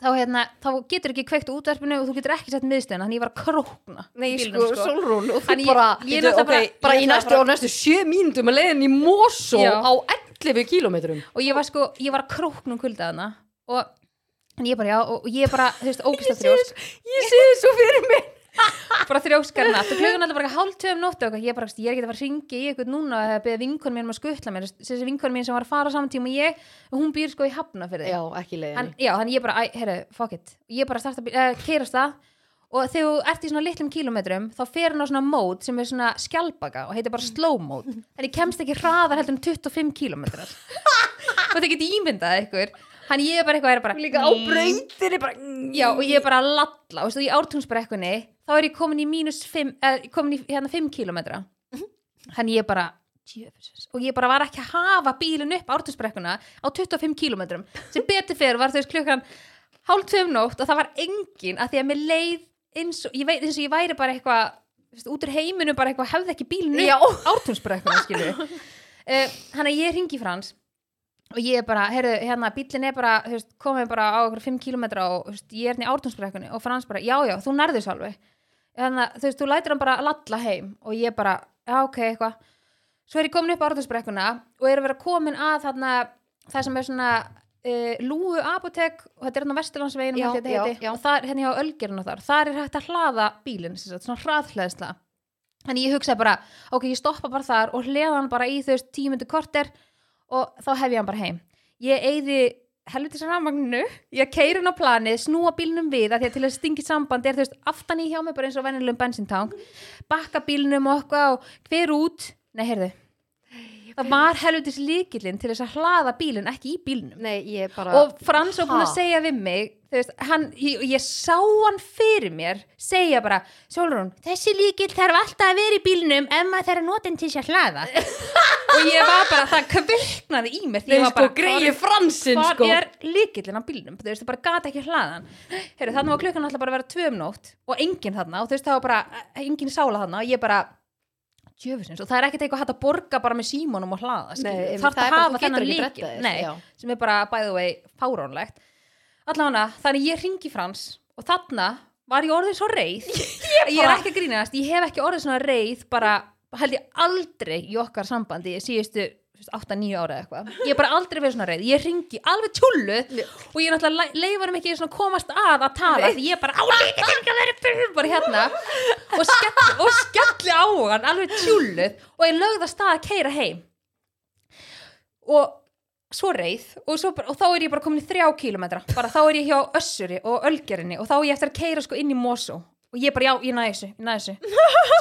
þá, hérna, þá getur ekki kveikt útverfinu og þú getur ekki sett miðstöðina þannig ég var að krókna Nei, sko, bílnum, Solrún og þú ég- bara ég Bíddu, náttúrulega ok, bara- bara ég í næstu á næstu sjö mínútum að leiðin í Mosó á 11 kílómetrum. Og ég var sko, ég var að krókna um kuldaðana og ég bara, já, og ég bara, þú veist, ógæslega þrjósk. Ég sé þið svo fyrir mig bara þrjóskar natt og klukkan alltaf bara hálf tvö um nóttu og eitthvað. ég bara, ég er ekki að fara að ringi í eitthvað núna eða beða vinkon mín um að skutla mér. Þessi vinkon mín sem var að fara saman tíma og ég og hún býr sko í hafna fyrir Já, ekki leiðin. Já, þannig ég bara, æ, heyrðu, fuck it. Ég bara starta, uh, keirast það og þegar þú ert í svona litlum kílómetrum þá fer hann á svona mót sem er svona skjálpaka og heitir bara slow mode þannig kemst ekki hraðar heldur um 25 kílómetrar. Og það geti ímyndað ykkur. Hann ég er bara eitthvað er bara Líka á brautinni bara já, og ég er bara að lalla. Og í ártúnsbrekkunni þá er ég komin í mínus 5 eh, komin í hérna 5 kílómetra hann ég bara djöfisins. og ég bara var ekki að hafa bílinn upp ártúnsbrekkuna á 25 kílómetrum sem betur fyrir var veist klukkan hálf tveim nótt og það var engin að því að mér leið eins og ég veit eins og ég væri bara eitthvað út úr heiminu bara eitthvað hefði ekki bílinn Já. upp ártúnsbrekkuna skilju uh, hann að ég ringi frans og ég er bara, heyrðu, hérna, bílinn er bara komið bara á okkur 5 km og veist, ég er hérna í ártúnsbrekkunni og Frans bara, já, já, þú nærður svo alveg þannig að þú veist, þú lætir hann bara lalla heim og ég bara, já, ok, eitthvað. Svo er ég komin upp á ártúnsbrekkuna og er að vera komin að þarna það sem er svona uh, lúu apotek og þetta er heiti, já. og það er hérna hjá Ölgerinn og þar. Þar er hægt að hlaða bílinn svona hraðhleðsla. Þannig ég hugsaði bara, ok, ég stoppa bara þar og hleða hann bara í tíu myndu korter og þá hef ég hann bara heim. Ég eyði helvitis rafmagninu ég keiri hann á planið, snúa bílnum við að því að til að stingi samband er þú veist aftan í hjá mig bara eins og venjulegum bensintang bakka bílnum eitthvað og hver út, nei heyrðu það var helvitis líkillinn til þess að hlaða bílinn ekki í bílnum. Nei, ég bara og Frans var búin að segja við mig veist, hann, ég, ég sá hann fyrir mér segja bara, Sólrún þessi líkill þarf alltaf að vera í bílnum ef maður þarf að nota hann til að hlaða. Og ég var bara, það kviknaði í mér. Því ég var sko, bara, greiði fransinn, sko. er líkillinn á bílnum? Þú veist, það bara gata ekki hlaðan Heru, þannig var klukkan alltaf bara að vera tvö um nótt og enginn þarna, og þú veist, það var bara enginn sála þarna og ég bara djöfusins, og það er ekkert eitthvað hægt að borga bara með símónum og hlaða, þarf það að hafa þennan já. sem er bara by the way fáránlegt. Allavega, þannig ég ringi frans og þarna var ég orðin svo reið ég, er ekki að grínast, ég hef ekki orðin svona reið bara held ég aldrei í okkar sambandi síðustu 8-9 ára eða eitthvað. Ég hef bara aldrei verið svona reið, ég ringi alveg tjúllu og ég náttúrulega leifar mig ekki svona komast að að tala því ég er bara álíka til ekki að vera bara hérna. Og skelli, og skelli á hann alveg tjúlluð og ég lögð að stað að keira heim. Og svo reið og, svo, bara- og þá er ég bara komin í þrjá kílometra bara þá er ég hjá Össuri og Ölgerinni og þá er ég eftir að keira sko inn í Mosó. Og ég bara já, ég næði þessu, ég næði þessu.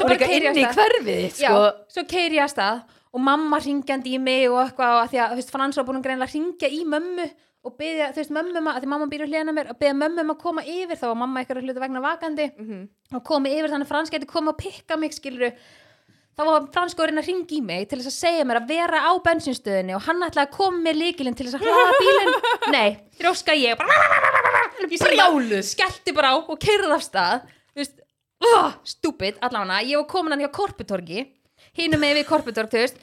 Svo svo keiri ég að stað og mamma ringjandi í mig og eitthvað og að því að, þú veist, Frans var búin að greinlega ringja í mömmu og byggja, þú veist, mömmu um að, að því mamma býr hliðina á mér og byggja mömmu um að koma yfir þá var mamma eitthvað hlutu vegna vakandi Mhm. og komi yfir þannig að Frans geti komið og pikka mig skiluru þá var Frans sko að að ringa í mig til þess að segja mér að vera á bensinstöðinni og hann ætlaði að koma með líkilinn til þess að hlaða bílinn. Nei, þrjóska ég bara, skellti bara á og keirði af stað stúpid allavega, ég var komin hann hjá Korputorgi hinum með við veist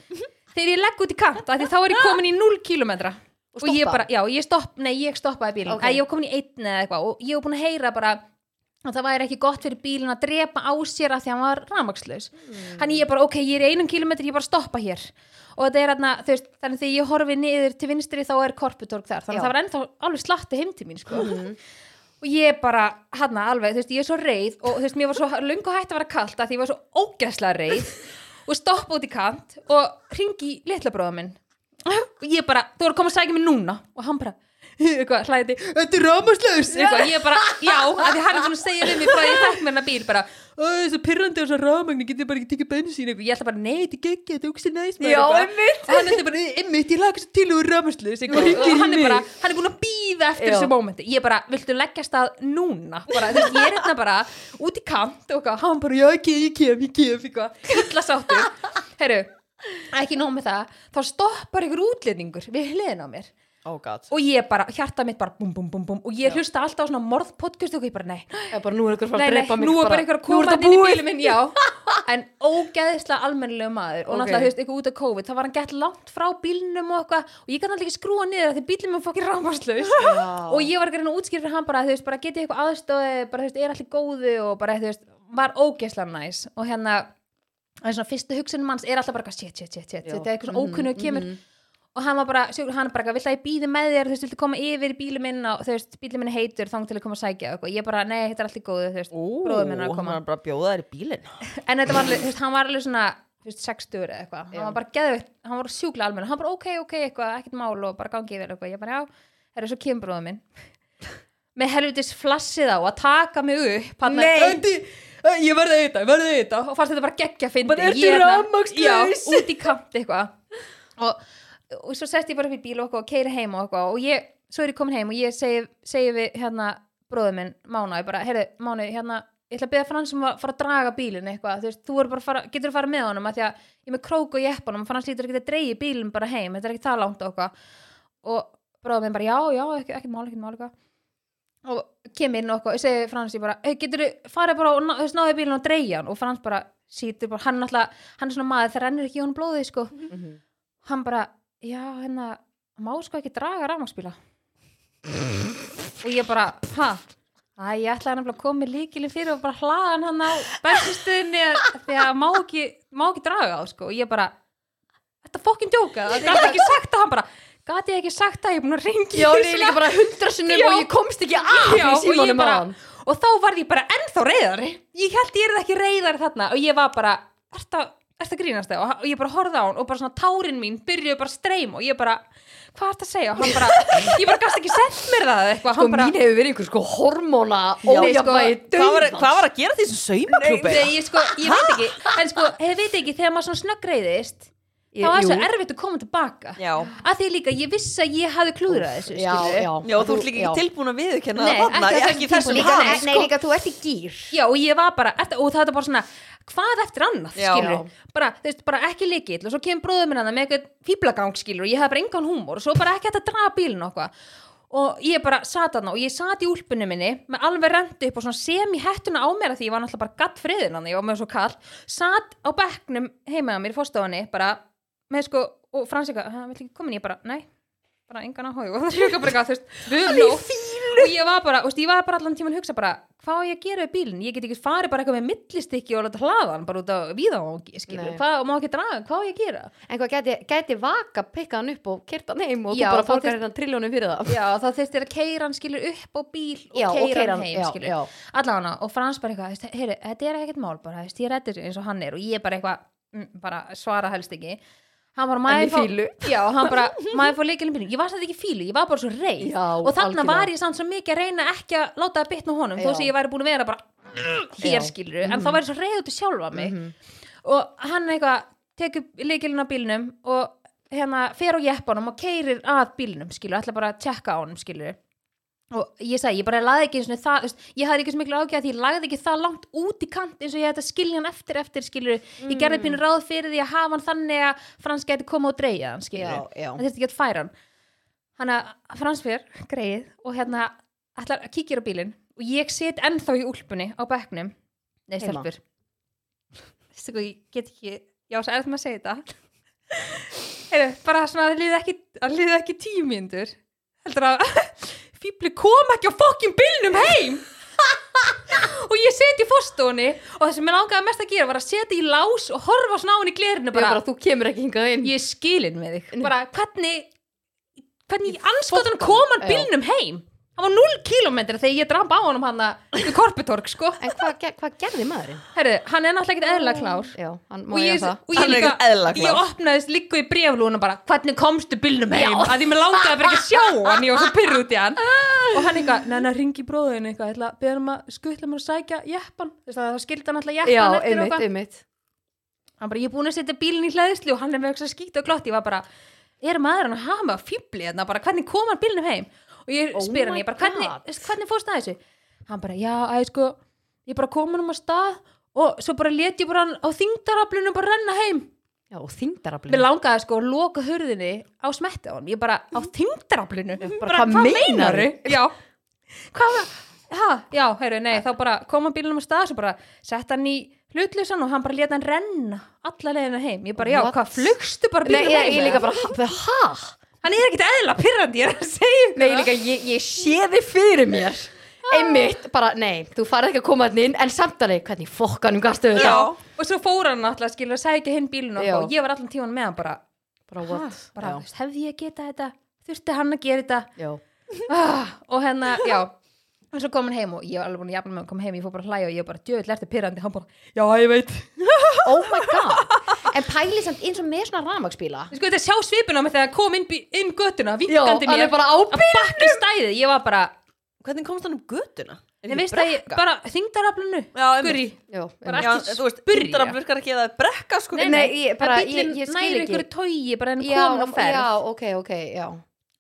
þegar ég legg út í kant, þá er ég komin í 0 kilometra Og og ég bara, já, ég stopp, nei, ég stoppaði bílinn Ok. okay. ég var komin í einn eða eitthvað og ég var búin að heyra bara að það væri ekki gott fyrir bílinn að drepa á sér af því að hann var rafmagnslaus Mm. hann ég bara, ok, ég er í einum kilometri, ég bara stoppa hér og þetta er þarna, þú veist, þannig þegar ég horfi niður til vinstri þá er korputorg þar þannig að það var ennþá alveg slatti heim til mín sko. Mhm. og ég bara, hann alveg, þú veist, ég er svo reið og þú veist, mér var svo lungu hægt að vera kalt að því ég var svo ógæslega reið og stoppa út í kant og ringi litla bróða minn. Og ég bara, þú voru að koma að sækja mig núna. Og hann bara, eitthvað, hlæði þetta er rámaslaus, eitthvað, ég bara já, af því hann er búin að segja við mig frá ég fekk mér hennar bíl, bara, þessu pyrrandi og þessu rámagni, getur bara ekki tekið bensín? Eitthvað, ég ætla bara, nei, þetta er ekki, þetta er ógst næst Já, einmitt. og hann er bara, einmitt, ég laga svo til og rámaslaus eitthvað, og hann er bara, hann er búin að býða eftir þessu mómenti, ég bara, viltu leggja stað núna, bara, þú veist, ég er hérna bara út í kant og hann bara, já, ekki, ég kem, ég kem, eitthvað, ekki nóg með það þá stoppar ykkur útlendingur við hliðin á mér Oh og ég bara, hjarta mitt bara bum bum bum bum. Og ég hlusta alltaf á svona morðpodcast og ég bara, nei, Eða bara nú er ykkur er bara ykkur að koma inn í bílum minn, já. En ógeðislega almennilegu maður. Og Ok. náttúrulega, þú veist, eitthvað út af COVID þá var hann gett langt frá bílnum og eitthvað. Og ég kann alltaf ekki skrúa niður því bílum minn fokkin rámaslaus og ég var ekki að reyna að útskýra fyrir hann bara, þú veist, bara getið eitthvað aðstóði bara, þú veist, er allir góðu og bara, þú veist, var ógeðslega næs og hérna, það er er er hann var bara, hann bara, vill að ég býði með þér? Þú veist, viltu koma yfir í bílum minn og þú veist, bílum minn er heitur, þang til að koma að sækja og ég bara, nei, þetta er allt í góðu, þú veist, bróður minn er að hann koma var bara að bjóða þær í bílinn. en þetta var alveg, þú veist, hann var alveg svona þú veist, 60 eða eitthvað, hann var bara geðveikt hann var sjúklega almenn, hann bara ok, ok, eitthvað ekkert mál og bara gangi yfir eitthvað, ég bara já herra, svo kemur með helvitis flassið á að taka mig upp hann Nei. ég verði ég verði þetta og fannst þetta bara geggja Bara, ertu Ég hérna- rafmagnslaus? já, út í kant eitthvað. Og, og svo sest ég bara fyrir bíl og, eitthvað og keiri heim og eitthvað og ég, svo er ég komin heim og ég segi, segi við hérna bróður minn, Mána, ég bara, heyrðu, Máni, hérna ég ætla að beða Frans um að fara að draga bílinn eitthvað, þú veist, þú bara fara, getur að fara með honum að því að ég með krók og jeppanum Frans lítur ekki að dreigi bílinn bara heim, þetta er ekki það langt og eitthvað. Og bróður minn bara, já, já, ekki, ekki mál, ekki mál eitthvað. Og kem inn og eitthvað, ég segi Frans ég bara, hey, getur þú farið bara og ná- náðu bílinn og dreigja hann? Og Frans bara sítur bara, hann náttúrulega, hann er svona maður það rennur ekki í honum blóðið sko. Mhm. hann bara, já, hérna má sko ekki draga rafmagsbíla og ég bara, ha? Æ, ég ætlaði nefnilega að koma með líkilin fyrir og bara hlaða hann hann á bensinstöðinni því að má ekki, má ekki draga á sko. og ég bara, þetta fokkin djóka það gæti ekki sagt að hann bara gæti ekki sagt að ég er búin að ringi Já, ég líka bara hundra sinnum Já. og ég komst ekki af Já, og bara- og þá var ég bara ennþá reyðari ég held ég er ekki reyðari þarna og ég var bara, ert ert að grínast það og ég bara horfði á hann og bara svona tárin mín byrjuðu bara að streyma og ég bara hvað ert að segja og hann bara, ég bara gast ekki sett mér það eitthvað, Sko bara mín hefur verið einhver sko hormóna ójafnvægi sko, Hvað var, hvað var að gera því sem saumaklúpi? Nei, ég, sko, ég veit ekki, en sko, ég veit ekki þegar maður svona snöggreiðist þá var svo erfitt að koma tilbaka Já. að því líka, ég vissi að ég hafði klúðrað þessu Já, skilurðu. já Já, þú ert líka ekki tilbúin að viðurkenna Nei, það þarna, ekki á ekki þessum þessum tíma. Líka, haf. nei, líka, þú ert í gýr Já, og ég var bara, eftir, og það er bara svona hvað eftir annað, skilur bara, þú veist, bara ekki líkill og svo kemur bróður minn að með eitthvað fíblagang, skilur og ég hafði bara engan húmor og svo bara ekki hægt að draga og eitthvað. Og ég bara sat þarna og ég sat í úlpunni minni með alveg rendi upp og svona sem í hettuna á mér að því ég var náttúrulega bara gatt friðin hann, ég var með svo kall sat á bekknum heima á mér í fórstofunni bara með sko, og Frans eitthvað, hann vill ekki koma inn? Ég bara, nei bara engan áhuga. Og það er líka bara eitthvað, þú veist, og ég var bara, veist, ég var bara allan tíman að hugsa bara, hvað á ég að gera við bílinn? Ég get ekki farið bara eitthvað með millistykki og hlaðan bara út á víðavangi, hvað má ekki draga, hvað á ég að gera? En hvað gæti, gæti vaka pikka hann upp og kyrta hann heim og Já, þú bara þurft- hérna triljónum fyrir það? Já, þá þurfti þér að keira hann skilur upp á bíl og keira hann heim já, skilur já. allavega og Frans bara eitthvað, heyri, þetta er ekkert mál bara, ég reddi þessu eins og hann er. Og ég bara eitthvað mm, bara svara helst ekki hann bara, maður fílu. já, hann bara, maður fór bílinn ég var satt ekki fílu, ég var bara svo reið. Já, og þarna algjörlega. var ég samt svo mikið að reyna ekki að láta það bitna honum, þó sem ég væri búin að vera bara hér skilur, en þá var ég svo reið út í sjálfa mig. Og hann eitthvað tekur leikilin á bílnum og hérna fer á jeppanum og keirir að bílnum skilur, ætla bara að tjekka á honum skilur og ég sagði, ég bara laði ekki einu sinni það, veist, ég hafði ekki svo miklu ágjað því ég lagði ekki það langt út í kant eins og ég ætti að skilja hann eftir eftir skilur ég gerði pínu ráð fyrir því að hafa hann þannig að Frans geti koma og dreigja hann já. það þurfti ekki að færa hann. Hann að Frans fyrir greið og hérna ætlar að kíkja á bílinn og ég set ennþá í úlpunni á bekknum. Nei, stelpur. Ég get ekki já, svo er það að segja þetta Fíbli kom ekki á fokkin bílnum heim. Og ég seti í fórstofunni og það sem ég langaði mest að gera var að setja í lás og horfa svona á henni í glerinu Bara, bara, þú kemur ekki hingað inn. Ég skilin með þig. Bara hvernig hvernig anskotan kom hann já. bílnum heim hann var 0 kilometri þegar ég draf á honum hann í korputorg sko. En hvað ge hvað gerði maðurinn? Herru, hann er náttúrulega ekkert eðla klár. Já, hann má og ég ég, það. og ég Hann er líka ekkert eðlilega klár. ég opnaðist líka í breflúna bara hvernig komstu bílnum heim? Að því mér langaði bara ekki að sjá hann ég var svo pyrr út í hann. Og hann eitthvað, neina ringi bróðin eitthvað ég ætla að beða um að skutla mér að sækja jeppan þess að það skildi hann alltaf Já, jeppan eftir og einmitt, eitthvað einmitt. Hann bara, ég er búin að setja bílinn í hlæðslu og hann er með eitthvað skýtt og glott ég var bara, er maður hann að hafa með að fýbli hérna, bara hvernig kom hann bílnum heim og ég Oh spyr hann, ég bara, hvernig, hvernig fórst það þessu? Hann bara, já, að sko ég bara kom hann um að stað og svo bara let ég bara hann á þingdaraflunum bara renna heim. Já, og þingdaraflinu mér langaði sko að loka hurðinni á smetti á hann, ég bara á þingdaraflinu bara, hvað meinarðu? já, hvað ha, já, heyrðu, nei, þá bara kom hann bílunum á stað svo bara sett hann í hlutlausan og hann bara leta hann renna alla leiðina heim, ég bara, já, What? hvað flugstu bara Nei, bílunum ég, heim? ég eða? líka bara, hæ? Hann er ekkit eðla pyrrandi, ég er að segja Nei, líka, ég, ég sé þið fyrir mér Einmitt, bara, nei, þú farið ekki að koma hann inn En samt alveg, hvernig fokkanum gastu þetta? já, og svo fór hann alltaf skilur að sækja hinn bílun Já. og ég var allan tíman með hann bara, Bara, ha, what? bara Já. hefði ég getað þetta þurfti hann að gera þetta Já. ah, og hérna, já og svo kom hann heim og ég var alveg búin að jafna með hann kom heim, ég fór bara að hlæja og ég bara djöðl eftir pyrrandi hann bara, já ég veit. Oh my god. En pæli samt eins og með svona rafmagsbíla sko þetta sjá svipuna með þegar hann kom inn, bí- inn göttuna, Já, vinkandi hann mér er bara á að bakka stæðið, ég var bara Hvernig komst hann um götuna? Er ég ekki veist að ég, brekka? bara þingdaraflunu Já, einmitt. guri, Já, Bara Já, ekki þú veist, spyrja. hundraf virkar ekki að það er brekka sko. Nei, nei, ég, bara, ég, ég skil næri ekki. ykkur tói bara en Já, komin á ferð. já, ok, ok, já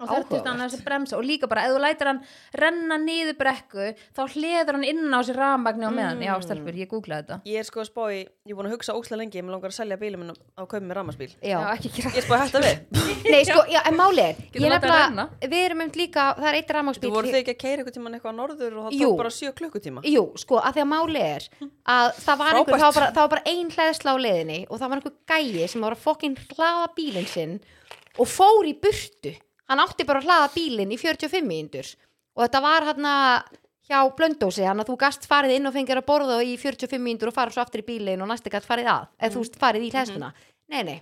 og það þurfti hann að bremsa. Og líka bara ef þú lætir hann renna niður brekku þá hleður hann inn á sér rafmagni á meðan. Já stelpur, ég googlaði þetta. Ég er sko að spá í, ég er búin að hugsa ókslega lengi Mér langar að selja bílum minn á kaupið með rammarspíl Já, ekki gera Ég er hægt að við. Nei, sko, já, en máli er Getur Ég látið að nefnilega, renna. við erum um líka Það er eitt Þú rafmagsbíl voru þið ekki að keira eitthvað tíman eitthvað á norður og það tók bara sjö klukkutíma? Jú, sko, að því að máli að það var, einhver, Frábært. það var bara, það var bara ein hlæðsla á leiðinni og það var einhver gæi sem var að fokkin hlaða bílinn sinn og fór í burtu hann átti bara að hlaða bílinn í 45 mínútur. Og þetta var hann hjá blöndósi, hann að þú gast farið inn og fengir að borða í 45 mínútur og fara svo aftur í bílinn og næsti gætt farið að eða þú farið í hlæðsluna nei, nei,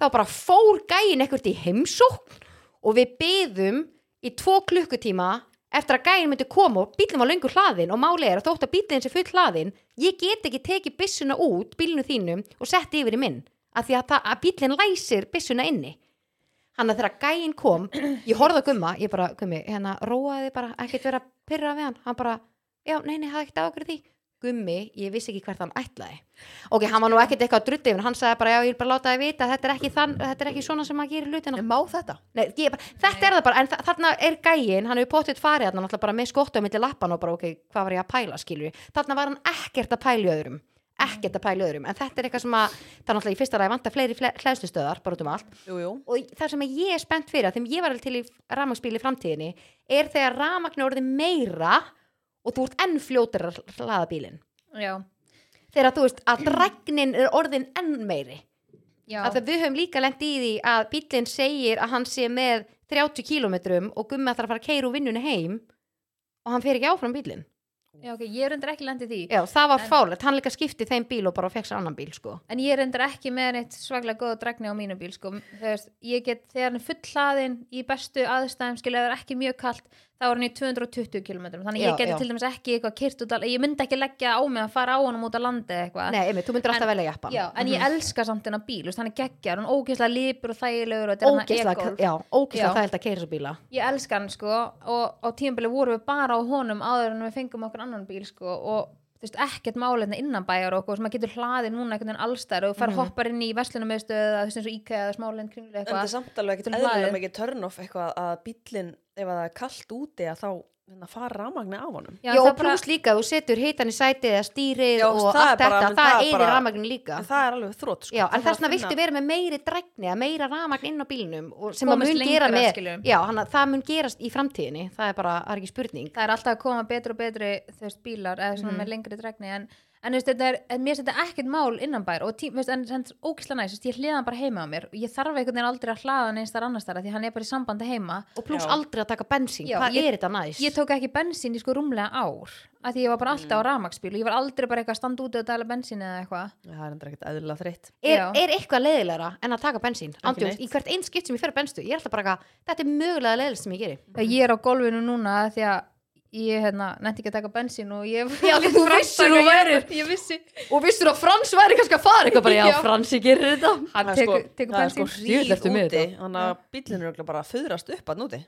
þá bara fór gæin ekkert í heimsókn og við byðum í tvo klukkutíma eftir að gæin myndi koma og bílinn var löngu hlaðin og máli er að þótt að bílinn sé full hlaðin ég get ekki tekið byssuna út bílinu þínum og sett yfir í minn að, það, að bílinn læsir byssuna inni hann að þegar gæin kom ég horfði á gumma, ég bara, gummi hérna róaði bara, ekkert vera að pyrra við hann. Hann bara, já, nei, nei, hafði ekkert ákveður því. Gummi, ég vissi ekki hvert hann ætlaði. Ok, hann var nú ekkert eitthvað að drulli yfir hann sagði bara, já, ég vil bara láta þið vita, þetta er ekki, þann, þetta er ekki svona sem maður gerir hlutina. Má þetta? Nei, bara, þetta er það bara, en þa þarna er gæin hann hefur potið farið þarna náttúrulega bara með skottu milli lappan og bara, ok, hvað var ég að pæla, ekkert að pæla öðrum. Að en þetta er eitthvað sem að það er náttúrulega í fyrsta ræði vanta fleiri hlæðslustöðar bara út um allt, Jú, jú. Og það sem ég er spennt fyrir að þeim ég var til í rafmagnsbíl í framtíðinni er þegar rafmagn er orðið meira og þú ert enn fljótur að hlaða bílinn. Já, þegar þú veist að dregnin er orðin enn meiri. Já, að við höfum líka lent í því að bílinn segir að hann sé með 30 kílómetrum og gummi ætlar að fara að keira úr vinnunni heim og hann fer ekki áfram bílinn Já, ok, ég endur ekki lendið því já, það var fálegt, hann líka skipti þeim bíl og bara fekk sér annan bíl sko. En ég endur ekki með neitt svaglega góða dregni á mínu bíl sko. Þegar, ég get, þegar hann er full hlaðin í bestu aðstæðum skilja það er ekki mjög kalt þá er hann í 220 km þannig Já, ég geti já. til dæmis ekki eitthvað kyrt út ég myndi ekki leggja á mig að fara á honum út að landi eitthvað. Nei, einmitt, þú myndir alltaf velja jeppan Já, en ég elska samt hennar bíl, hann er geggjar, hann er ógeðslega lípur og þægilegur og hann það held að keira svo bíla. Ég elska hann sko og á tímabili vorum við bara á honum áður en við fengum okkur annan bíl sko og veist, ekkert máleitna innan bæjar og sem maður getur hlaðið núna einhvern veginn allstæður og fær Mhm. hoppar inn í verslunum eða þú veist eins og IKEA eða smáleind kringlu En þetta er eitthvað samt alveg ekkert hlaðið. mikið turn off eitthvað að bíllinn, ef að það er kallt úti að þá hérna, fara rafmagni af honum. já, það og er bara- pluss líka, þú setur hitan í sætið eða stýrið Já, og allt bara- þetta, það það er bara- rafmagnin líka En það er alveg þrótt, sko. Já, en þess vegna að viltu finna- vera með meiri drækni að meira rafmagn inn á bílnum og sem að mun gera lengra, með já, hann, það mun gerast í framtíðinni það er bara, það er ekki spurning það er alltaf að koma betri og betri veist, bílar eða svona Mhm. með lengri dregni en, en veist, þetta er, en mér þetta ekkert mál innan bær og tí, veist, en það er ógislega næst, ég hliða hann bara heima á mér og ég þarf einhvern veginn aldrei að hlaða hann eins þar annars þar því hann er bara í sambandi heima og pluss Já. aldrei að taka bensín, Já, hvað ég- er þetta næst? ég tók ekki bensín í sko rúmlega ár af því ég var bara alltaf á rafmagsbíl og ég var aldrei bara eitthvað að standa úti og dæla bensín eða eitthvað Já, Það er endur ekkert eðlilega þreytt. er, er eitthvað leiðilegra en að taka bensín Andjóks, neitt. í hvert einn skipt sem ég fer að benstu ég er alltaf bara eitthvað, þetta er mögulega leiðilegst sem ég geri Þegar ég er á golfinu núna því að ég hérna, nefndi ekki að taka bensín og ég Já, þú vissir værir ég vissi. Og vissur að Frans væri kannski að fara eitthvað bara, já, Já. Fransi gerir þetta. Hann tekur sko- er sko bensín. ertu með úti, þetta. þannig að bíllinn er bara að föðrast upp að núti.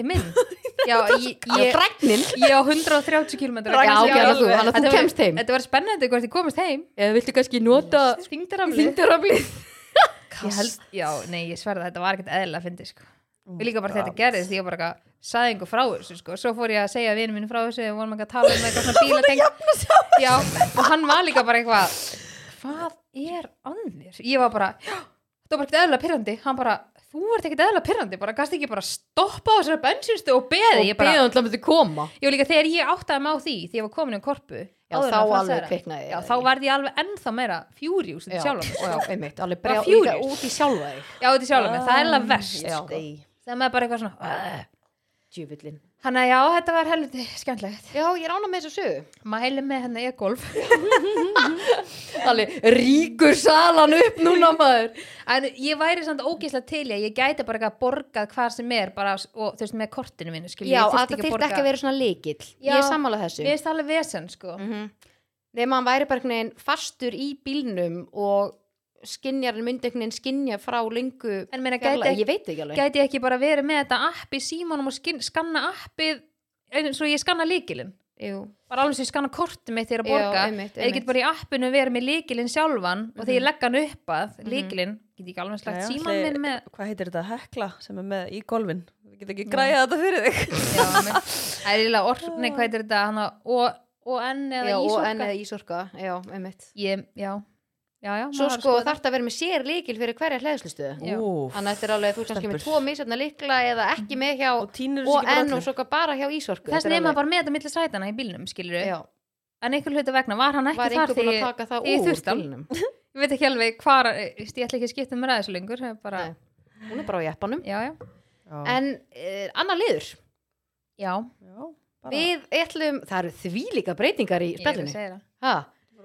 Ég minn. Já, ég, á 130 km þannig að þú- kemst heim. Þetta var spennandi hvort ég komist heim. Eða viltu kannski nota Þingdarafli þingdaraflið Ég held, já, nei, ég sverða þetta var ekkert eðlilega að fyndi sko. Ég líka bara þetta gerðist, ég var bara saði einhver frá þessu, sko, svo fór ég að segja vinnu mínu frá þessu, við vorum ekki að tala um eitthvað svona bílatengt Já, og hann var líka bara eitthvað hvað er mér? Ég var bara, já, þetta var bara ekkert eðlilega pyrrandi hann bara, þú ert ekkert eðlilega pyrrandi bara gast ekki bara stoppa á þessari bensinstu og beði, ég og bara, beðan til að myndi koma. Ég var líka þegar ég áttaði mig á því því ég var komin um korpu Já, en þá alveg kviknaði Já, þér, þá verði ég alveg ennþá meira fjúriús Já, sjálf mig, já, einmitt, alveg Bara brjá, líka furious. út í sjálfa þig. Já, þetta er sjálf mig, það er alveg verst Já. sko. Þegar maður bara eitthvað svona djúvillin Þannig að já, þetta var helviti skemmtilegt. Já, ég er ána með þessu sögu. Maður heilir með henni e-golf. Alveg ríkur salan upp núna maður. En ég væri samt ógeðslega til í að ég gæti bara eitthvað borgað hvað sem er bara, og þú veist með kortinu mínu skilur, já, ég að það þyrfti borga- ekki að vera svona líkill Já, ég er sammálað þessu. finnst það alveg vesen sko. Mm nema hann væri bara fastur í bílnum og einhvern veginn skinja frá lengu En meina, gæti, ég veit ekki alveg. gæti ég ekki bara verið með þetta app í símanum og skin, skanna appið eins og ég skanna líkilinn Jú. bara alveg sem ég skanna kortið mitt þegar að borga. Einmitt, eða ég get bara í appinu verið með líkilinn sjálfan og þegar ég Mhm. legg hann upp að Mhm. líkilinn, get ég ekki alveg slagt minn með Hvað heitir þetta? Hekla sem er með í golfin? Við getum ekki græða þetta fyrir þig. já, það er eiginlega orð, nei hvað heitir þetta? Hana, og, og enn eða já, og ísorka. enn eða ísorka. Já, einmitt. Ég, já, já, svo sko þarf það. að vera með sér líkil fyrir hverja. Úf. þannig að þetta er alveg, þú kannski með tvo misjafna líkla eða ekki með hjá Og og enn og svo bara hjá ísorku. Þess Þetta nefna alveg- bara með þetta milli sætana í bílnum en einhver hluta vegna var hann ekki var þar að það ég úr þurfti ég veit ekki alveg hvar, ég ætla ekki að skipta um ræðis lengur er bara, hún er bara á jeppanum. Já, já, En, en uh, annar liður. Já. Já, bara. við ætlum, það eru þvílíka breytingar í ég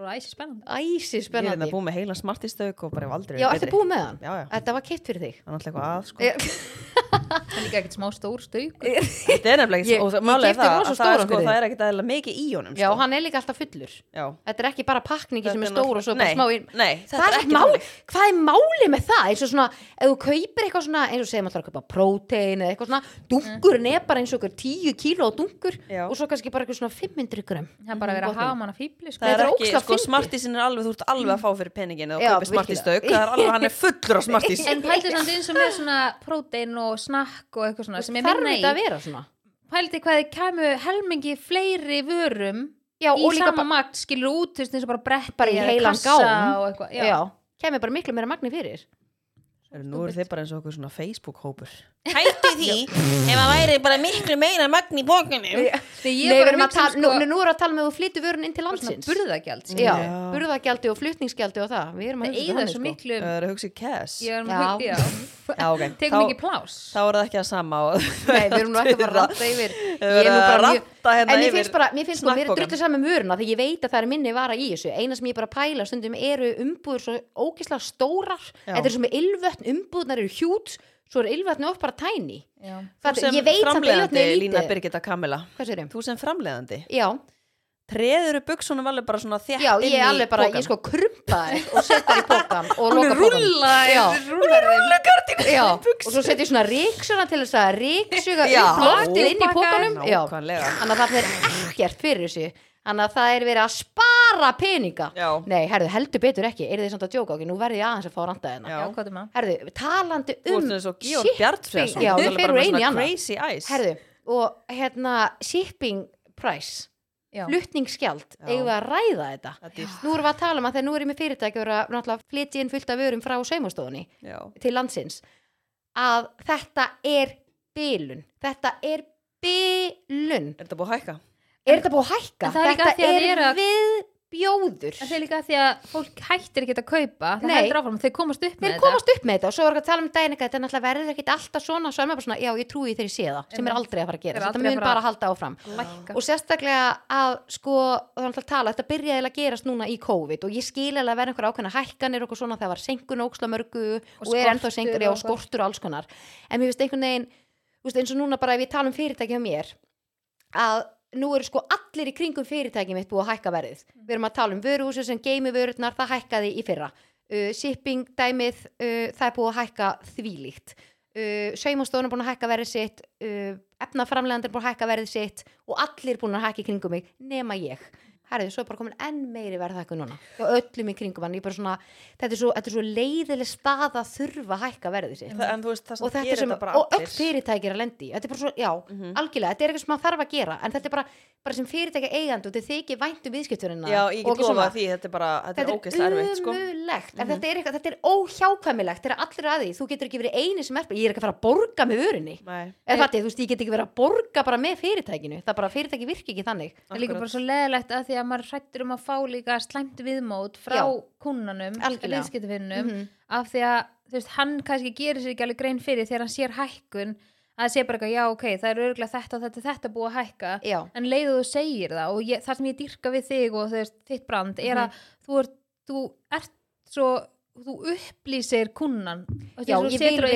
er æsi spennandi æsi Ég er spennandi þetta búið með heila smartistauk og bara hef aldrei já, verið ertu búið með hann? Já, já, þetta var keitt fyrir þig. Það er náttúrulega eitthvað að, sko. Það er líka ekkert smá stór stauk Þetta er nefnilega ekki, og málega það, að það, er, sko, það er ekkert eðlilega mikið í honum, já, sko. hann er líka alltaf fullur Já. þetta er ekki bara pakningi sem er stór og svo bara nei, smá inn Hvað er er, ekki mál, þannig. hvað er máli með það eins og svona, ef þú kaupir eitthvað svona eins og segjum alltaf að kaupa prótein eða eitthvað svona dungurinn er bara eins og okkur 10 kíló dungur Já. og svo kannski bara eitthvað svona 500 gram það er bara að vera að hafa manna fíbli sko. Það er ekki, sko, smartisin er alveg, þú ert alveg að fá fyrir peningin og Já, kaupir smartistauk, virkilega. það er alveg, hann er fullur af smartis. Snakk og eitthvað svona sem er þarf minna þetta að í vera svona pældi hvað þið kæmu helmingi fleiri vörum já, í og líka sama bara, magt skilur út þú veist, eins og bara bretti Bara í heilan kassa gám. og eitthvað, já. já. kemur bara miklu meira magni fyrir Nú eru þið bara eins og okkur svona Facebook-hópur. Hætti því, ef það væri bara miklu meira magn í bókunum. Að um, nú, nú erum við að tala með að þú flyttu vörun inn til landsins burðagjaldi og flutningsgjaldi og það við erum að það hugsa þannig, svo sko. miklu Það eru að hugsa í cash. ég er Já. með já. Já, ok. tekum ekki plás Þá er það ekki að sama og Nei, við erum nú ekki að fara að ranta yfir Ég er Ranta hérna En mér finnst bara, mér finnst sko, mér er drullið saman með vöruna þegar ég veit að það er minni vara í þessu eina sem ég bara pæla stundum eru umbúður svo ógislega stórar þetta er svo með ylvötn, umbúðnar eru hjút svo er ylvötni oft bara tiny. Já. Þú sem er Lína Birgitta Kamila? Þú sem framleiðandi. Já, Treður buksunum alveg bara svona þétt já, inn í alveg bara, ég sko krumpa og setja í pokan og loka Já, og svo setja ég svona ríksuna til þess að ríksuga upp loftið inn í Nákvæmlega. Þannig að það er ekkert fyrir þessu þannig að það er verið að spara peninga Já. Nei, herðu, heldur betur ekki, er þið samt að djóka okkur, nú verði ég aðeins að fá að randa hérna Já. Já, hvað er maður? Herðu, talandi Þú um ert eins og Georg Bjartfjörnsson Já, við fyrir einu í svona annað Crazy eyes Herðu, og hérna shipping price, Já. flutningsgjald Já. eigum við að ræða þetta Það er dýrt. Nú erum við að tala um að þegar nú er ég með fyrirtæki og er að náttúrulega flytja inn fullt af vörum frá saumastofunni Já. til landsins að þetta er þetta þetta búið að hækka? þetta það er þetta er viðbjóður. En það er líka því að fólk hættir ekki að kaupa það heldur áfram, þeir komast upp með þeir komast upp með þetta og svo er ekki að tala um daginn þetta er náttúrulega verður ekkit alltaf svona svo er maður bara svona, já ég trúi þegar ég sé það sem er aldrei að fara að gera Er þetta mun bara að halda áfram. þetta lækka. Og sérstaklega að sko það er alltaf að tala, þetta byrjaði að gerast núna í COVID og ég skil alveg að vera einhver ákveðna hækkanir og svona þegar var senkun óksla mörgu og, Og og nú eru sko allir í kringum fyrirtæki mitt búið að hækka verðið. Við erum að tala um vöruhúsi sem geimi vörurnar það hækkaði í fyrra. Uh, shipping dæmið, uh, það er búið að hækka þvílíkt. Uh, saumastofun er búin að hækka verðið sitt uh, efnaframlegandi er búin að hækka verðið sitt og allir búin að hækka í kringum mig nema ég herrið, svo er bara komin enn meiri verð hækku núna. Hjá öllum í kringum hann, ég er bara svona þetta er svo, þetta er svo leiðileg stað að þurfa að hækka verðið sem og þetta gerir sem, þetta og öll allir. fyrirtæki er að lendi þetta er bara svo, já, Mhm. algjörlega þetta er eitthvað sem maður þarf að gera, en þetta er bara, bara sem fyrirtæki eigandi og þetta þykir væntum viðskipturina Já, ég get lofa því, þetta er bara, þetta er ógeðslega erfitt, sko. umulegt en Mhm. þetta er, eitthvað, þetta er óhjákvæmilegt þegar allir að því, þú getur ekki verið eini sem er ég er ekki að fara að borga með vörunni. Eða þú veist, ég get ekki verið að borga bara með fyrirtækinu, það er bara fyrirtæki er því að maður hrættur um að fá líka slæmt viðmót frá Já. Algjörlega. viðskiptafinnum Mhm. af því að veist, hann kannski gerir sér ekki alveg grein fyrir þegar hann sér hækkun að það sé bara eitthvað, já ok, það er örgulega þetta og þetta, þetta búið að hækka já, en leiðu þú segir það og ég, það sem ég dyrka við þig og veist, þitt brand er að þú ert, þú ert svo þú upplýsir kunnan já, ég vil vera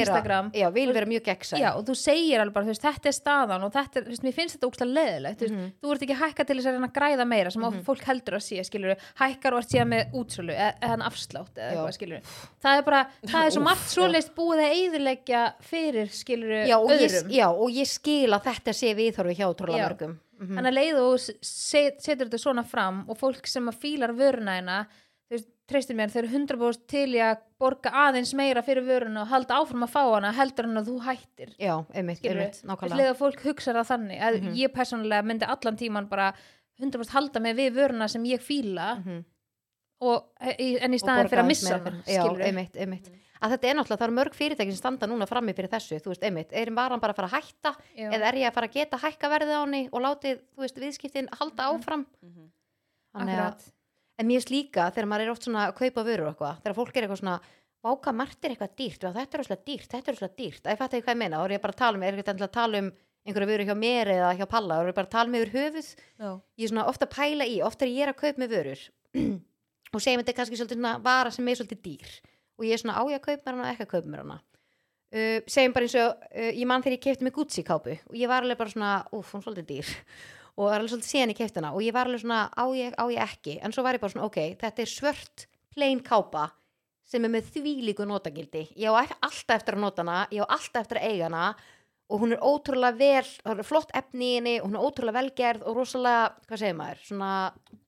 já, vil vera mjög gegnsæ og þú segir alveg bara, þú veist, þetta er staðan og þetta er, þú veist, mér finnst þetta ógslag leðilegt Mhm. veist, þú ert ekki hækka til þess að reyna að græða meira sem mm fólk heldur að sé, skilur hækkar og ert síðan með útsölu eða eða afslátt eða eitthvað, skilur það er bara, það er svo margt já. svoleiðist búið að eyðileggja fyrir, skilur og ég, öðrum já, og ég skil að þetta sé viðhorfi hjá trúlega Já. mörgum Mhm. þannig að leiðu og set, setur þetta svona fram og fólk sem að fílar veist, treystir mér, þau eru 100% til í að borga aðeins meira fyrir vöruna og halda áfram að fá hana heldur en að þú hættir já, einmitt, skilur einmitt, nákvæmlega að fólk hugsa það þannig að Mhm. ég persónulega myndi allan tíman bara 100% halda mig við vöruna sem ég fíla Mhm. og, í- en í staðin fyrir að missa hana já, einmitt, einmitt að þetta er náttúrulega, það eru mörg fyrirtæki sem standa núna frammi fyrir þessu, þú veist, einmitt, er varan bara að fara að hætta Já. eða er ég að fara að geta hækka verðið á henni og látið, þú veist, viðskiptin halda Mhm. áfram Mhm. Þannig að-. En mér finnst líka þegar maður er oft svona að kaupa vörur og eitthvað, þegar fólk er eitthvað svona váka margt er eitthvað dýrt, þetta er óslega dýrt þetta er óslega dýrt, að ég fatt ekki hvað ég meina? Þá er ég bara að tala um, er ekki að tala um einhverja vöru hjá mér eða hjá Palla, þá er ég bara að tala um yfir höfuð? Já. ég er svona ofta að pæla í, ofta er ég er að kaupa með vörur og segjum þetta er kannski svolítið svona vara sem er svolítið dýr. Og ég er svona á ég að kaupa mér hana ekki að kaupa mér hana. Uh, segjum bara eins og uh, ég mann þegar ég keipti mig Gucci kápu og ég var alveg bara svona, úf, hún er svolítið dýr og það er alveg svolítið síðan keipti hana og ég var alveg svona á ég, á ég ekki? En svo var ég bara svona, ok, þetta er svört plain kápa sem er með þvílíku notagildi. Ég á alltaf eftir að nota hana ég á alltaf eftir að eiga hana og hún er ótrúlega vel, það er flott efni í henni og hún er ótrúlega velgerð og rosalega hvað segir maður, svona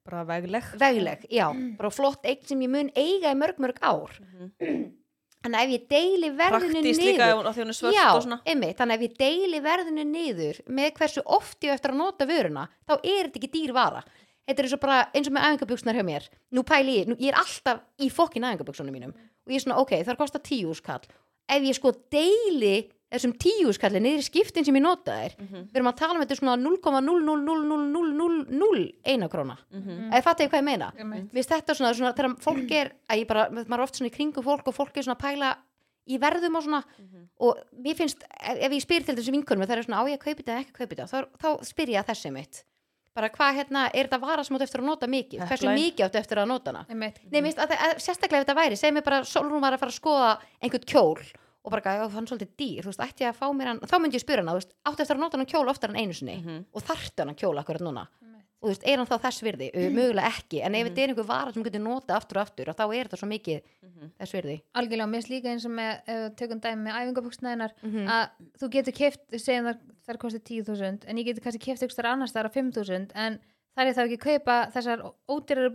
Bara vegleg. vegleg, já, bara flott eign sem ég mun eiga í mörg mörg ár en ef ég deili verðinu Praktist niður er já, einmitt, þannig ef ég deili verðinu niður með hversu oft ég eftir að nota vöruna þá er þetta ekki dýr vara. Þetta er eins og bara eins og með æfingabuxnar hjá mér. Nú pæli ég, nú, ég er alltaf í fokkin æfingabuxunum mínum. Og ég er svona, ok, það kostar tíu skall ef ég sko deili þessum tíu skalli niður í skiptin sem ég nota þær Mhm. við erum að tala um þetta svona 0,0000001 eina króna Mhm. eða fattu ég hvað ég meina Einmitt. Mér finnst þetta svona, svona þegar fólk er ég bara, maður er oft svona í kringum fólk og fólk er svona að pæla í verðum og svona Mhm. og mér finnst, ef, ef ég spyr til þessu vinkunum það er svona á ég að kaupa þetta eða ekki að kaupa þetta þá, þá spyr ég að þessi mitt bara hvað hérna, er þetta vara sem áttu eftir að nota mikið hversu mikið áttu eftir að nota hana Einmitt. Nei, minnst, að, að, sérstaklega ef þetta væri, segjum mér bara Solrún var að fara að skoða einhvern kjól og bara, já, hann er svolítið dýr, þú veist, ætti ég að fá mér hann þá myndi ég þú veist, áttu eftir að nota hann kjól oftar en einu sinni Mhm. og þarftu hann kjól akkurat núna Einmitt. og þú veist, er hann þá þess virði, uh, mögulega ekki en ef þetta er einhver vara sem getur notað aftur og aftur og þá er þetta svo mikið Mhm. þess virði algjörlega, mér finnst líka eins og með ef við tökum dæmi með æfingabuxnæðinar Mhm. að þú getur keft, segjum þar þar kostið 10.000 en ég getur kannski keft ykkur annars þar að 5.000 en þar er þá ekki að kaupa þessar ódýrari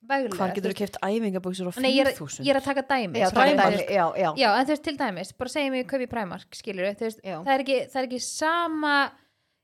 það veglega Hvað getur þú keft æfingabuxur á Nei, ég er, 5.000? ég er að taka dæmi já, taka dæmi, já, já, Já, en þú veist til dæmis, bara segjum ég kaupi Primark, skilur þú veist, Já. það er ekki, það er ekki sama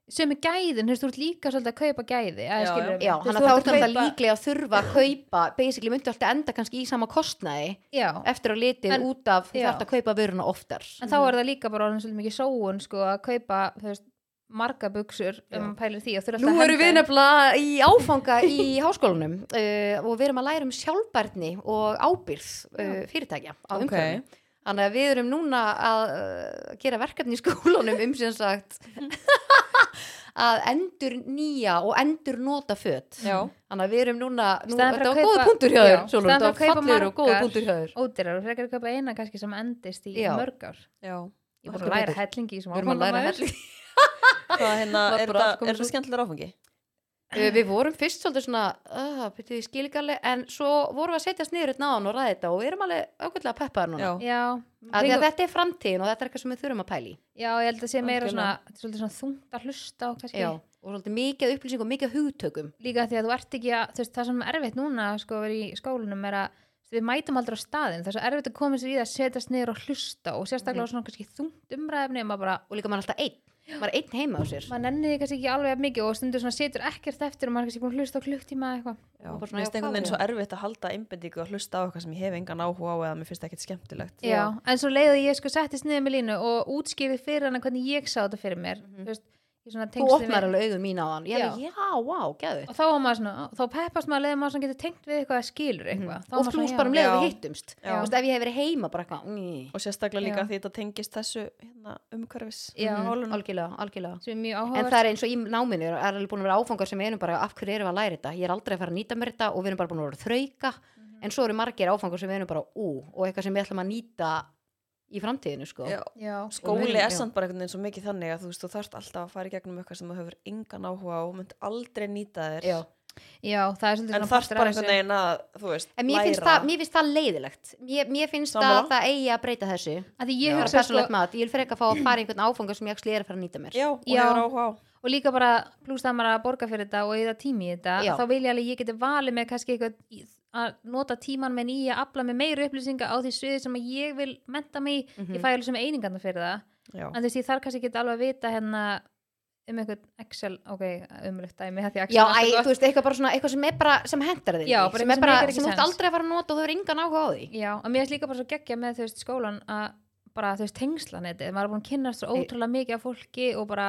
sem er gæðin, þú veist, þú ert líka svolítið að kaupa gæði, að Já, skilur já, hann að þá er þetta líklega að þurfa að kaupa basically myndi alltaf enda kannski í sama kostnaði Já, eftir að litið En- út af þú já. þarft að kaupa vöruna oftar en þá er það líka bara orðin svolítið mikið sóun, sko, að kaupa, þú veist, marga buxur um pælir því Nú erum við nefnilega í áfanga í háskólanum uh, og við erum að læra um sjálfbærni og ábyrð uh, fyrirtækja á Ok. umhverfinu. Þannig að við erum núna að uh, gera verkefni í skólanum um sem sagt að endur nýja og endur nota föt. Já. Þannig að við erum núna, nú, þetta var góða punktur hjá Já, þér, þetta var fallur og góða punktur hjá þér. ódýrar og frekar að kaupa eina kannski sem endist í Já. mörg ár. Já. Ég Heldur að læra hellingi Við erum að læra áfangamaður. Hvað hérna, er þetta, er skemmtilega áfengi? Uh, við vorum fyrst svolítið svona uh, byrjuð skiligalli, en svo vorum við að setjast niður einn náðan og ræða þetta og við erum alveg ákveðlega peppaðar núna. Já. Já, Að að þetta er framtíðin og þetta er eitthvað sem við þurfum að pæli já, ég held að sé meira svona, Algjörlega. þetta er svolítið svona þungt að hlusta á kannski. Já, og svolítið mikið af upplýsingum, mikið hugtökum líka því að þú ert ekki að, þú veist, það sem er erfitt núna sko að vera í skólanum er að við mætum aldrei á staðin, það er svo erfitt að koma sér í það að setjast niður og hlusta og sérstaklega á svona kannski þungt umræðefni maður bara, og líka er alltaf einn, maður er einn heima á sér? Maður nenni því kannski ekki alveg mikið og stundur svona setur ekkert eftir og maður er kannski búin að hlusta á klukktíma eða eitthvað. Já, Og mér finnst já, einhvern veginn svo erfitt að halda einbendingu að hlusta á eitthvað sem ég hef engan áhuga á eða mér finnst ekkert skemmtilegt. Já, en svo leiði ég sko settist niður með línu og útskýrið fyrir hana hvernig ég sá þetta fyrir mér. Þú veist, í svona þú opnar alveg augun mín á hann. Ég Já. já, vá, gæðu og þá var maður svona, þá peppast maður leiði maður svona getur tengt við eitthvað að skilur eitthvað. Þá var og maður svona, bara um leið og við hittumst. Þú veist, ef ég hef verið heima bara eitthvað mm, Og sérstaklega líka Já. því þetta tengist þessu hérna, umhverfis. Já. málunum. algjörlega, algjörlega. Sem er mjög en það er eins og í náminu er alveg búin að vera áfangar sem við erum bara af hverju erum við að læra þetta? Ég er aldrei að fara að nýta mér þetta og við erum bara búin að vera að þrauka. En svo eru margir áfangar sem við erum bara ú og eitthvað sem við ætlum að nýta í framtíðinu sko Já. Já, Skóli er samt bara einhvern veginn svo mikið þannig að þú veist, þú þarft alltaf að fara í gegnum eitthvað sem þú hefur engan áhuga á og mynd aldrei nýta þér. Já. já, það er svolítið En svona þarft bara einhvern veginn að, þú veist, En mér finnst, það, mér finnst það leiðilegt Mér, mér finnst Sammála. að það eigi að breyta þessu að því ég sko, persónulegt mat, ég vil freka að fá að fara í einhvern áfanga sem ég ekki er að fara að nýta mér Já, og Já. hefur áhuga á. og líka bara pluss það maður að borga fyrir þetta og eða tími í þetta Já. þá vil ég alveg ég geti valið með kannski eitthvað í- að nota tíman með nýja að afla með meiri upplýsinga á því sviði sem ég vil menta mig, í. Mhm. ég fæ alveg sem einingarna fyrir það Já. en þú veist ég þarf kannski ekki alveg að vita hérna um einhvern Excel, ok, umlegt dæmi Já, er æ, þú veist, eitthvað bara svona, eitthvað sem er bara, sem hendar þig sem er sem sem þú ert aldrei að fara að nota og þú er engan áhuga á því Já, og mér finnst líka bara svo geggja með þú veist skólan að bara þú veist tengslanetið, maður er búin að kynnast svo ótrúlega mikið af fólki og bara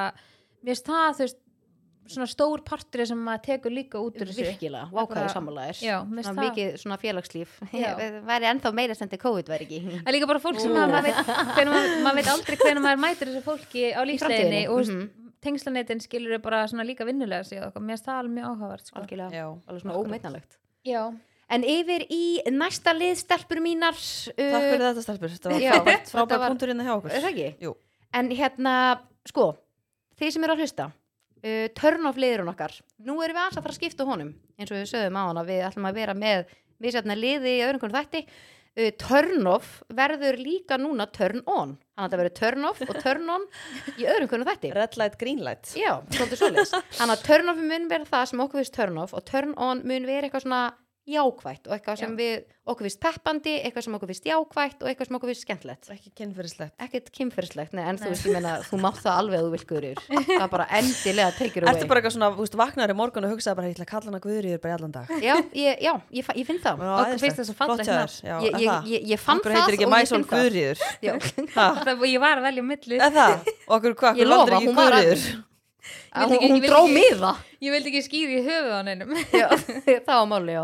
mér finnst það þú veist svona stór partur sem maður tekur líka út úr þessu Virkilega, Svona það mikið svona félagslíf væri ennþá meira sem þetta COVID væri ekki er líka bara fólk sem að maður veit, maður, maður veit aldrei hvernig maður mætir þessu fólki á lífsleginni og mm mhm. tengslanetin skilur er bara svona líka vinnulega sig og mér finnst það alveg mjög áhugavert sko. Algjörlega, Já. alveg svona Akkurat. ómeitnalegt Já, En yfir í næsta lið stelpur mínar uh, Takk fyrir þetta stelpur, þetta var frábært, frábært var- punktur hérna hjá okkur. Er það ekki? Jú. En hérna, sko, þið sem eru að hlusta uh, turn off liðurinn okkar. Nú erum við alls að fara að skipta honum eins og við sögum á hana, við ætlum að vera með misjætna liði í öðrum konum þætti. Uh, turn off verður líka núna turn on. Þannig að þetta verður turn off og turn on í öðrum konum þætti. Red light, green light. Já, svolítið svoleiðis. Þannig að turn off mun vera það sem okkur finnst turn off og turn on mun vera eitthvað svona jákvætt og eitthvað sem við okkur finnst peppandi, eitthvað sem okkur finnst jákvætt og eitthvað sem okkur finnst skemmtilegt. Ekki kynfyrirslegt. ekkert kynferðislegt, nei, en þú veist, ég meina þú mátt það alveg að þú vilt guður það er bara endilega it away. Ertu bara eitthvað svona, þú veist, vaknar í morgun og hugsaði bara, ég ætla að kalla hana Guðrýður bara í allan dag. já, ég, já, ég, ég finn það. Já, Okkur finnst það svo fallegt já, ég, fann það heitir ekki og ég finn það. Já. Ég var að velja hvað, Ég lofa, hún var að- hún, ekki- hún ég vildi dró miða. Ég vildi ekki skýra í höfuð á neinum. Já, það var máli, já.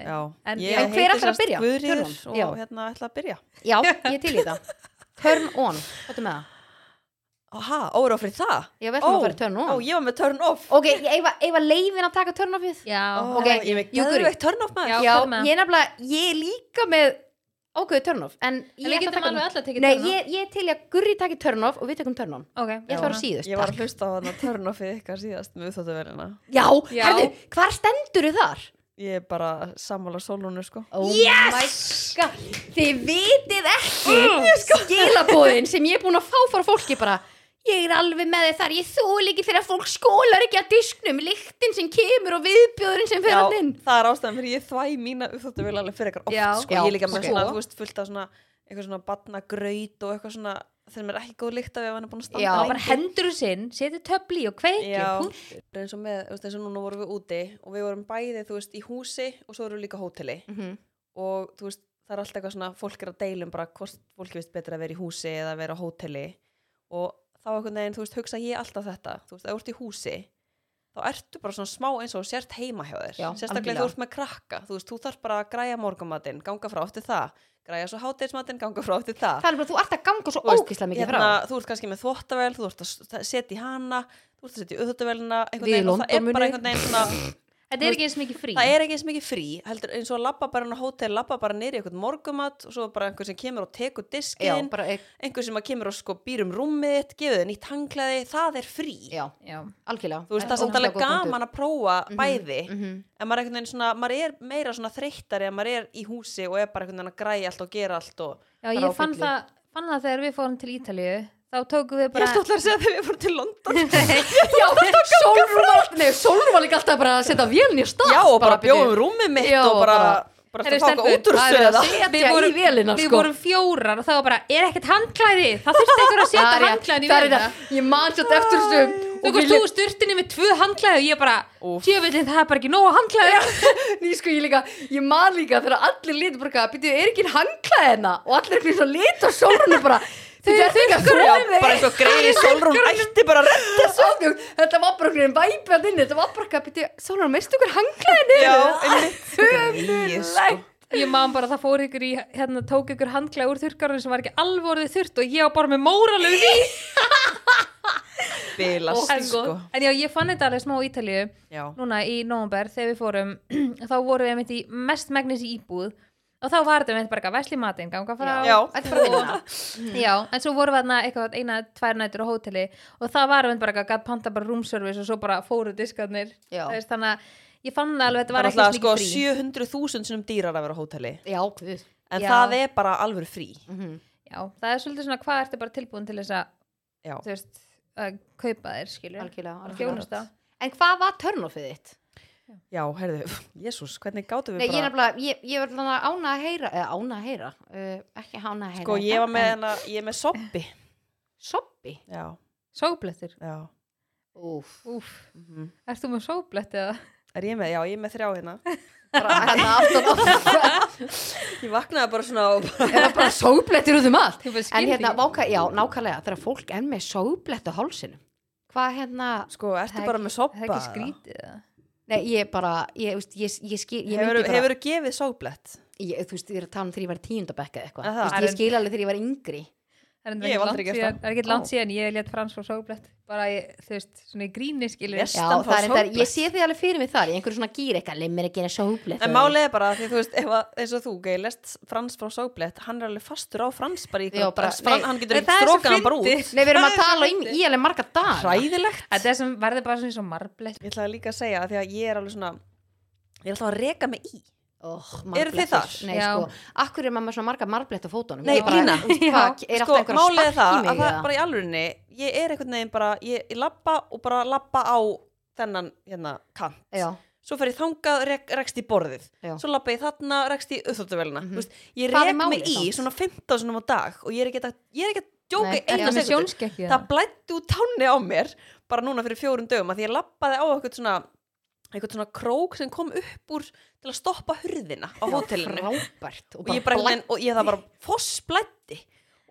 Já, En- ég En hver heiti Guðríður on. og Já. hérna ætla að byrja. Já, ég er til í það Turn on, hvað er með það? Aha, óra fyrir það? Já, við ætlum að fara í turn on. Ó, ég var með turn off. Ok, Eva, Eva leifin að taka turn offið. Já, Ó, ok. Ég geðveikt turn off maður. Já, ég er nefnilega, ég er líka með ákveðu turn off. En En ég við ætla að taka tekið Nei, ég, ég til í að Gurri taki turn off og við tekum turn on. Ok, Ég ætla að fara síðust, Ég var að hlusta á þarna turn offið ykkar síðast með þóttuverina Já, Já. herðu, hvar stendur þið þar? Ég er bara sammála sólunum sko. Oh yes! Þið vitið ekki skilabóðin sem ég er búin að fá frá fólki bara Ég er alveg með þið þar, ég þúl ekki þegar fólk skólar ekki að disknum Lyktin sem kemur og viðbjóðurinn sem fer hann inn það er ástæðan fyrir ég þvæ mína uppþóttuvel alveg fyrir eitthvað oft Já. sko. Já, Ég líka með ok. svona, þú veist, fullt af svona eitthvað svona batnagraut og eitthvað svona þegar mér er ekki góð lykt af ef hann er búin að standa Já, lengi. bara hendur þú sinn, setja töfli og kveiki Já, punkt. Það er eins og með, þú veist, eins og núna vorum við úti og við vorum bæði, þú veist, í húsi og svo erum við líka hóteli Mhm. og þú veist, það er alltaf eitthvað svona, fólk er að deilum bara hvort fólki veist betur að vera í húsi eða að vera á hóteli og þá einhvern veginn, þú veist, hugsa ég alltaf þetta þú veist, þú ert í húsi þá ertu bara svona smá eins og sért heima hjá þér. Já, sérstaklega þú ert með krakka þú veist, þú þarf bara að græja morgumatinn ganga frá eftir það, græja svo hátegismatinn ganga frá eftir það. Það er bara, þú ert að ganga svo ógislega mikið hérna, frá. þú ert kannski með þvottavel, þú ert að setja í hana þú ert að setja í auðvitaðvelina það er bara einhvern veginn svona Þetta er ekki eins mikið frí. það er ekki eins mikið frí, heldur eins og að labba bara inn á hótel, labba bara nýri eitthvað morgumat og svo bara einhver sem kemur og tekur Já, diskinn, bara, e- einhver sem kemur og sko býr um rúmið gefur þið nýtt hanglaði það er frí, já, Já, algjörlega. Þú veist það er samt alveg gaman að prófa bæði, en maður er einhvern veginn svona maður er meira svona þreyttari en maður er í húsi og er bara einhvern veginn að græja allt og gera allt og Já ég fann það, fann það þegar við fórum til Ítalíu þá tókum við ég bara ætti alltaf að segja þegar við fórum til London. Já, Sólrún var, nei, Sólrún var líka alltaf bara að setja vélni í stað já og bara byrju. bjóðum rúmið mitt Já, og bara, bara- bara, stelpur, eitthvað út úr það er setja Við vorum- vélina Við sko. vorum fjórar og það var bara, er ekkert handklæði? Það þurfti einhver að setja Það er rétt, handklæði í það er vélina. Ég man svo eftir þessu. Þú og komst við þú sturtinni með tvö handklæði og ég bara, tjöfellin það er bara ekki nógu handklæði Ný sko ég líka, ég man líka þegar allir litur bara, býttu, er ekki handklæðina? Og allir fyrir svo lit og Sólrún bara Þau er ekki að þróa bara eins og greið Solrún ætti bara að redda þessu. Þetta var bara einhvern veginn væpið að inni. Þetta var bara ekki að býttu, Sólrún, meistu ykkur handklæðinu? já, sko. Ég man bara að það fór ykkur í, hérna tók ykkur handklæði úr þurrkarinn sem var ekki alveg orðið þurrt og ég var bara með móralegu því bilast en, sko. En já, ég fann þetta alveg smá á Ítalíu já, núna í nóvember þegar við fórum þá vorum við í mest megnis í íbúð og þá var þetta einmitt bara vesli matinn ganga frá. Já. Bara vinnuna Já, en svo vorum við þarna eitthvað eina, tvær nætur á hóteli og það var einmitt bara gætt panta bara roomservice og svo bara fóru diskarnir. Þannig að ég fann það alveg að þetta það var ekki alltaf sko frí. 700.000 sinum dýrar að vera á hóteli. Já, en Já. það er bara alveg frí. Mhm. Já, það er svolítið svona hvað ertu bara tilbúin til þess að já, þú veist, að kaupa þér skilur Algjörlega, algjörlega. Þjónusta. En hvað var törnofið þitt? Já, heyrðu jésús, hvernig gátum við Nei, ég er bara nefnilega, ég, ég var alveg ána að heyra eða ána að heyra, uh, ekki ána að heyra sko, ég var með hana, ég er með soppi. Soppi? Já, Sóblettur, já. Úf, úf, mhm. ert þú með sóblett eða? er ég með, já, ég er með þrjá hérna. Bara hérna aftan ég vaknaði bara svona og bara eða bara sóblettir út um allt. Bara En hérna, váka, já, nákvæmlega þegar fólk er með sóblett á hálsinu Hvað hérna, sko, ertu Það er bara með soppa Það er ekki skrítið eða? Nei, ég bara ég, veist, ég, ég skil, ég hefur, myndi bara hefur gefið sóblett ég, Þú veist, ég er að tala um þegar ég var í tíundabekka eitthvað. Er Þú veist, Ég skil alveg þegar ég var yngri Það er Ég hef ekki aldrei langt gert síðan, það. það er ekki Ó. langt síðan ég let frans frá sóblett bara, ég, þú veist, svona í gríni skilur. Já, það er sóblett. ég sé því alveg fyrir mig þar í einhverju svona gýr eitthvað, leið mér ekki eina sóblett en málið er bara því þú veist, ef að, eins og þú, gæði lest Frans frá sóblett, hann er alveg fastur á Frans bara í nei, hann getur ekki það strókað hann bara út. Nei, við erum Það að tala um í alveg marga dag hræðilegt. Þetta er sem verður bara svona eins og marblett. Ég ætlaði líka að segja að því að ég er alveg svona ég oh, Eruð þið þar? Nei, Já. sko, akkur er maður með svona marga marblett á fótunum Nei, Ég bara, Lína. sko, málið er það að það bara í alvörinni ég er einhvern veginn bara, ég, ég lappa og bara lappa á þennan hérna kant Já, svo fer ég þangað, rek, rekst í borðið Já. svo lappa ég þarna, rekst í Mhm. mm -hmm. ég rek mig í samt? svona 15 sinum á dag og ég er ekki að, ég er ekki að djóka sekundu sjónskekkju það blætti út tánni á mér bara núna fyrir fjórum dögum að því ég lappaði á eitthvað svona eitthvað svona krók sem kom upp úr til að stoppa hurðina á hótelinu. frábært. Og ég, bara, bara, og ég það bara fossblætti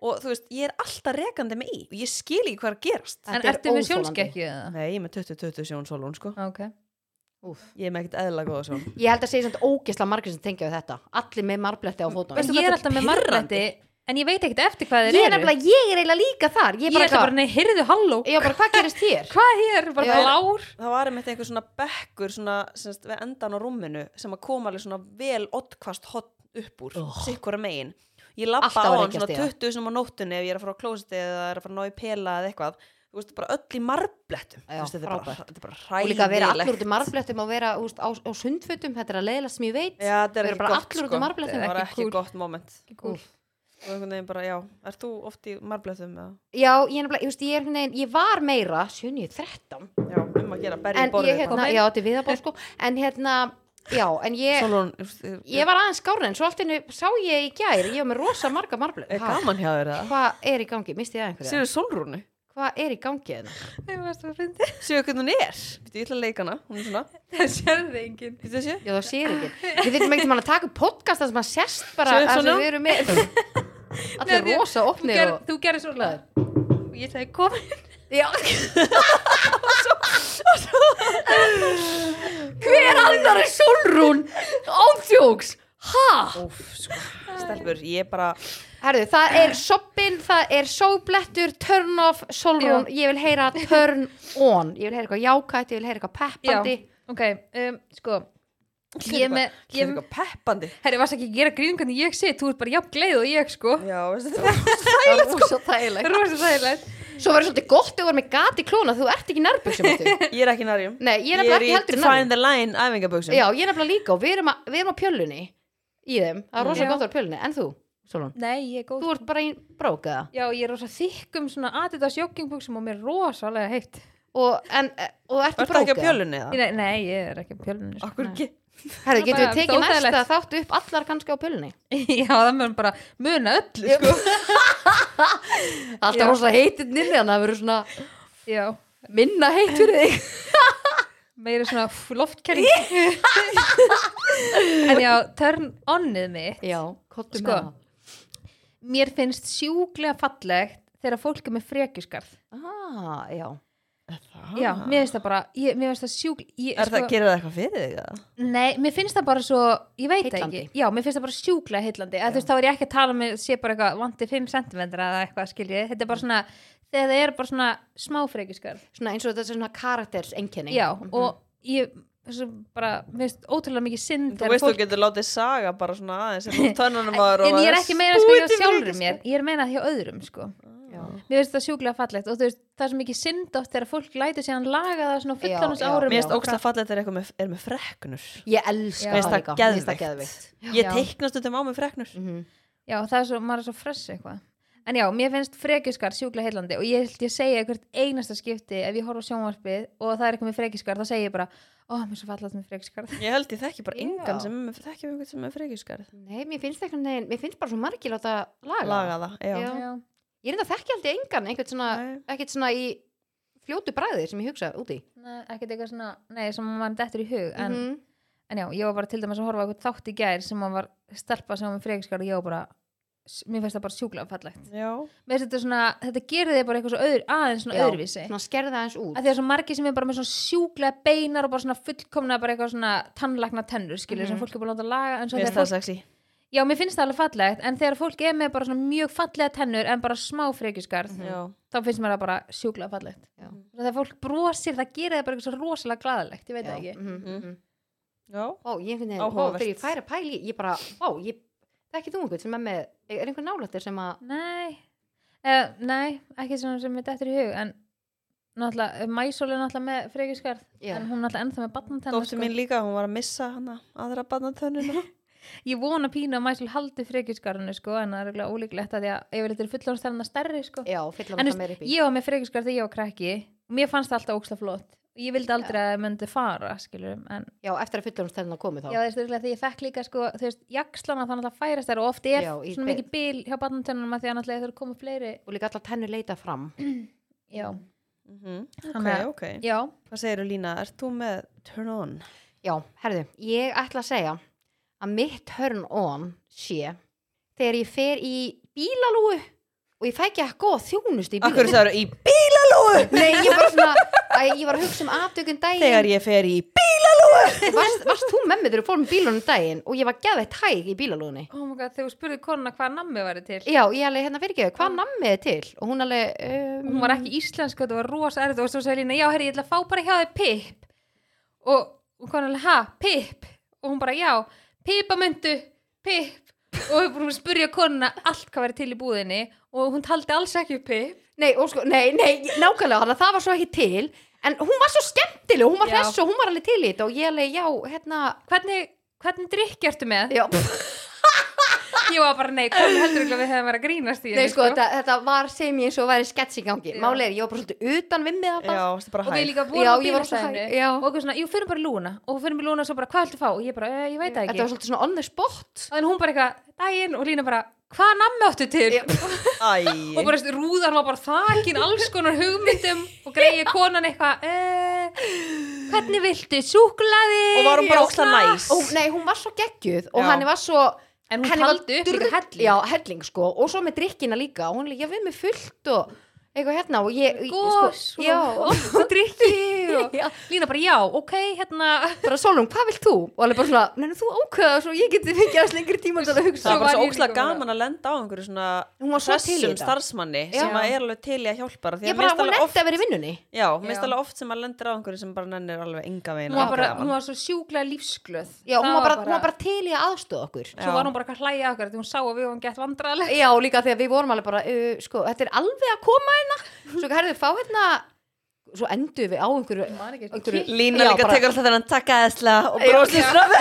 og þú veist, ég er alltaf rekandi mig í. Og ég skil ekki hvað er að gerast. En Þetta er ertu með óþolandi. sjónskekkju eða? nei, ég er með 20-20 sjónsólun sko. Ok. Úf. Ég er með ekkert eðla góða sjón. Ég held að segja samt ógisla margir sem tengja við þetta. Allir með marbletti á fótum Veistu ég er alltaf með pirrandi? En ég veit ekkert eftir hvað þeir Ég er eru. nefnilega, ég er eiginlega líka þar. Ég ég er er bara, bara, nei, heyrðu, halló. Ég bara hvað gerist hér? hvað hér, bara Já. blár. Það var einmitt einhver svona bekkur svona, semst, við endan á rúminu sem að koma alveg svona vel oddkvast hot upp úr, Oh. sikkura megin. Ég lappa á hann svona í það. 20 sem á nóttunni ef ég er að fara á klósiti eða er að fara að ná í pela eða eitthvað. Þú veist, bara öll í marblettum. Þetta, er bara, þetta er bara Og líka að vera allur út í marblettum og vera úst, á, á sundfötum Þetta er að leiðilega sem ég veit. Já, þetta er Vera ekki bara gott allur út í sko. marblettum, Það var ekki ekki gott moment. Kúl. Og einhvern veginn bara, já, er þú oft í marblettum eða? Já, ég, er nefnilega, ég, veist, ég, er, einhvern veginn- ég var meira 7-13 Já, um að gera, En í borðið ég, hérna, já, þetta er viðabóð sko En hérna, já, en ég Sólrún, Ég var aðeins skárið en svo allt innu sá ég í gær Ég var með rosa marga marblet er gaman hjá þér það? Hvað er í gangi? Misti ég að einhverja? Sér Sólrúnu? Hvað er í gangi hérna? Ég varst að fyndi. Sér hvernig hún er? Ég ætla að leika hana, hún er svona það enginn það sér ekki Við þurfum mann að taka upp podcast þar sem að sést bara Sér að við erum með Allir Nei, rosa þú, opnir ger, og þú gerir svo hlaður og ég sagði komin Já. Hver annar er Solrún? Átjóks Ha? Úf, sko, stelpur, ég bara Herðu, það er soppin, það er sóblettur, turn off, Solrún Ég vil heyra turn on. Ég vil heyra eitthvað jákætt, ég vil heyra eitthvað peppandi. ok, um, sko ég er með Ég er eitthvað peppandi. Herri, varst ekki að gera grín hvernig ég sé? Þú ert bara jafn gleið og ég sko. Já, veistu þetta Það er rosa þægilegt rosa þægilegt. Svo verður svolítið gott að þú er með gat í klóna. Þú ert ekki nærbuxum áttu Ég er ekki nærjum. Nei, ég er nefnilega ekki heldur í Define nærbuxum the line æfingaböksum Já, ég er nefnilega líka og við erum, að, við erum á pjölunni Í þeim, það er rosa Já. gott að vera á pjölunni En þú, Solon, nei, ég er góð þú ert bara í brókaða já, ég er rosa þykkum svona Adidas joggingbuxum og mér er rosalega heitt. Og, en, og ertu Ertu ekki á brókaða pjölunni eða? nei, nei, ég er ekki á pjölunni sko. Akkur ekki Herðu, getum við tekið næsta þáttu upp allar kannski á pjölunni já, það mögum bara muna öllu sko. Alltaf rosa heitir nýrri Þannig að það verður svona já, minna heit fyrir þig. Meira svona loftkerring en já, turn onið mitt. Já, kottum Sko. með það. mér finnst sjúklega fallegt þegar fólk er með frekjuskarð Ah, já já, mér finnst það bara ég, mér finnst það sjúklega ég, Er það, gerir það eitthvað fyrir þig? eða? nei, mér finnst það bara svo ég veit það Heillandi. ekki, já, mér finnst það bara sjúklega heillandi. Eða þú veist, þá er ég ekki að tala með sé bara eitthvað vandi 5 cm eða eitthvað skilji. Þetta er bara svona, þegar það er bara svona smá frekjuskarð Svona eins og þetta er svona karakters einkenni já, og ég þessu bara, mér finnst ótrúlega mikið synd Þú veist þú getur látið saga bara svona aðeins en ég er ekki meina sko hjá spúið til sjálfur mér ég er meina hjá öðrum sko Já. mér finnst það sjúklega fallegt og þú veist, það er svo mikið synd oft þegar fólk lætur síðan laga það svona fullonus Já, já. árum Mér finnst og ógstlega fallegt þegar eitthvað með, er með freknur Ég elska Já. Mér finnst það það líka Mér finnst það geðveikt. geðveikt. Ég Já. teikna stundum á með freknur Mhm. já, það er svo, maður er svo fress eitthvað en já, mér finnst frekjuskar sjúklega heillandi og ég held ég segja hvert einasta skipti ef ég horf á sjónvarpið og það er eitthvað með frekjuskar þá segja ég bara, ó, mér er svo fallegt með frekjuskar. Ég held ég þekki bara engan sem er með- þekki um einhvern sem er frekjuskarð Nei, mér finnst eitthvað neginn Mér finnst bara svo margir láta laga Laga það, já, Já. já, Ég enda þekki aldrei engan Einhvern svona, Nei. ekkert svona í fljótu bræði sem ég hugsa úti Nei, ekkert eitthvað svona, nei, sem mann dettur í hug en, Mhm. en já, ég var bara til dæmis að horfa á eitthvað þátt í gær sem hann var stelpa sem var með frekjuskar og ég var bara mér finnst það bara sjúklega fallegt já. þetta svona, þetta gerir þig bara eitthvað svo öðru, aðeins svona Já, öðruvísi Svona skerða aðeins út að því að svo margir sem er bara með svona sjúklega beinar og bara svona fullkomna bara eitthvað svona tannlækna tennur skilur sem Mhm. fólk er búin að láta laga en svo Mér finnst það sexy já mér finnst það alveg fallegt en þegar fólk er með bara svona mjög fallega tennur en bara smá frekjuskarð Já, þá finnst mér það bara sjúklega fallegt Já. þegar fólk brosir það gerir það bara eitthvað svo rosalega glaðalegt ég veit það ekki Mhm. mhm. já Ó, ég finn þið, Áhugavert. þegar ég færi að pæli ég bara, ó, ég þekki þú einhvern sem er með, er einhver nálættir sem að Nei, uh, nei, ekki svona sem er dættur í hug en náttúrulega, Mæsól er náttúrulega með frekjuskarð Já. en hún er náttúrulega ennþá með batnatennar Dóttir mín líka, hún var að missa hana aðra barnatönnuna. Ég vona pínu að Mæsól haldi frekjuskarðinu sko, en það er eiginlega ólíklegt að því að þetta er fullorðstærna stærri sko. já, en þú það veist, ég var með frekjuskarð þegar ég var krakki og mér fannst það alltaf óksla flott ég vildi aldrei að það myndi fara skilur, en já, eftir að að komi þá. Já, þú veist, þegar ég fekk líka sko, þú veist, jakslana þannig að það færast þær og oft er Já, svona be- mikið bil hjá barnatennunum að því að þeir koma fleiri. Og líka allar tennur leita fram. Já, Mhm. Ok, Þannig að- ok. Já, Hvað segirðu Lína, ert þú með turn on? já, herðu, ég ætla að segja að mitt turn on sé þegar ég fer í bílalúu og ég fæ ekki að góða þjónust í Akkur bílalúu það eru í bílalúu nei, ég var svona að ég var að hugsa um aftökun daginn. Þegar ég fer í bílalúu varst, varst þú með mig þegar þú fórum bílunum daginn og ég var geðveitt hæg í bílalúðinni oh my god, þegar þú spurði konuna hvað nammi væri til. Já, ég alveg hérna fyrir ekki, hvað nammið er til? Og hún alveg um, hún var ekki íslensk og þetta var rosa erfið og svo sagði Lína, já herri, ég ætla að fá bara hjá þig pip og hún kom alveg, ha, pip og hún bara, já, pipamundu pip og að spurja konuna allt hvað væri til í búðinni og hún taldi alls ekki upp pip nei, og sko, nei, nei, nákvæmlega það var svo ekki til en hún var svo skemmtileg, hún var Já. hress og hún var alveg til í þetta og ég alveg, já, hérna. Hvernig, hvernig drikk ertu með? já, ég var bara, nei, konu heldur við hefum verið að grínast í nei, henni, sko, þetta, þetta var sem ég eins og væri skets í gangi, er, ég var bara svolítið utan við mig varstu bara og við líka Já, vorum á ég var svo bílastæðinu og okkur svona, jú, fyrir bara í lúna. Og fyrir í lúna og svo bara, hvað ættu að fá? og ég bara, e, ég veit það þetta ekki. var svolítið svona on the spot. Þannig hún bara eitthvað, daginn. Og Lína bara, hvað nammi áttu til? Og bara rúðan var bara þakin alls konar hugmyndum og greiði konan eitthvað eh, hvernig viltu, súklaði og var hún bara óksla næs? Og, nei, hún var svo geggjuð og hann var svo en hún henni taldi upp líka helling. Já, helling sko, og svo með drikkina líka. Og hún líka við með fullt og eitthvað hérna og ég, ég- gós sko, já, og, drikki og Lína bara, já, ok, hérna. Bara Solon, hvað vilt þú? og alveg bara svona, neina þú ákveða svo ég geti fengið aðeins lengri tíma til að hugsa. Það var bara svo bara- gaman að lenda á einhverju svona hún var svo til í hressum þetta. starfsmanni Já. sem að er alveg til í að hjálpa ég að bara, hún oft að vera í vinnunni. Já, minnst alveg oft sem að lendir á einhverju sem bara nennir alveg enga veginn hún var, að bara, hún var svo sjúklega lífsglöð. Já, hún var bara, hún var bara til í að aðstöða okkur. Svo var hún bara að hlæja okkur því hún sá að við er hérna svo herðu, fá hérna svo endur við á einhverju, einhverju Lína líka bara- tekur alltaf þennan takk æðislega og brosið svona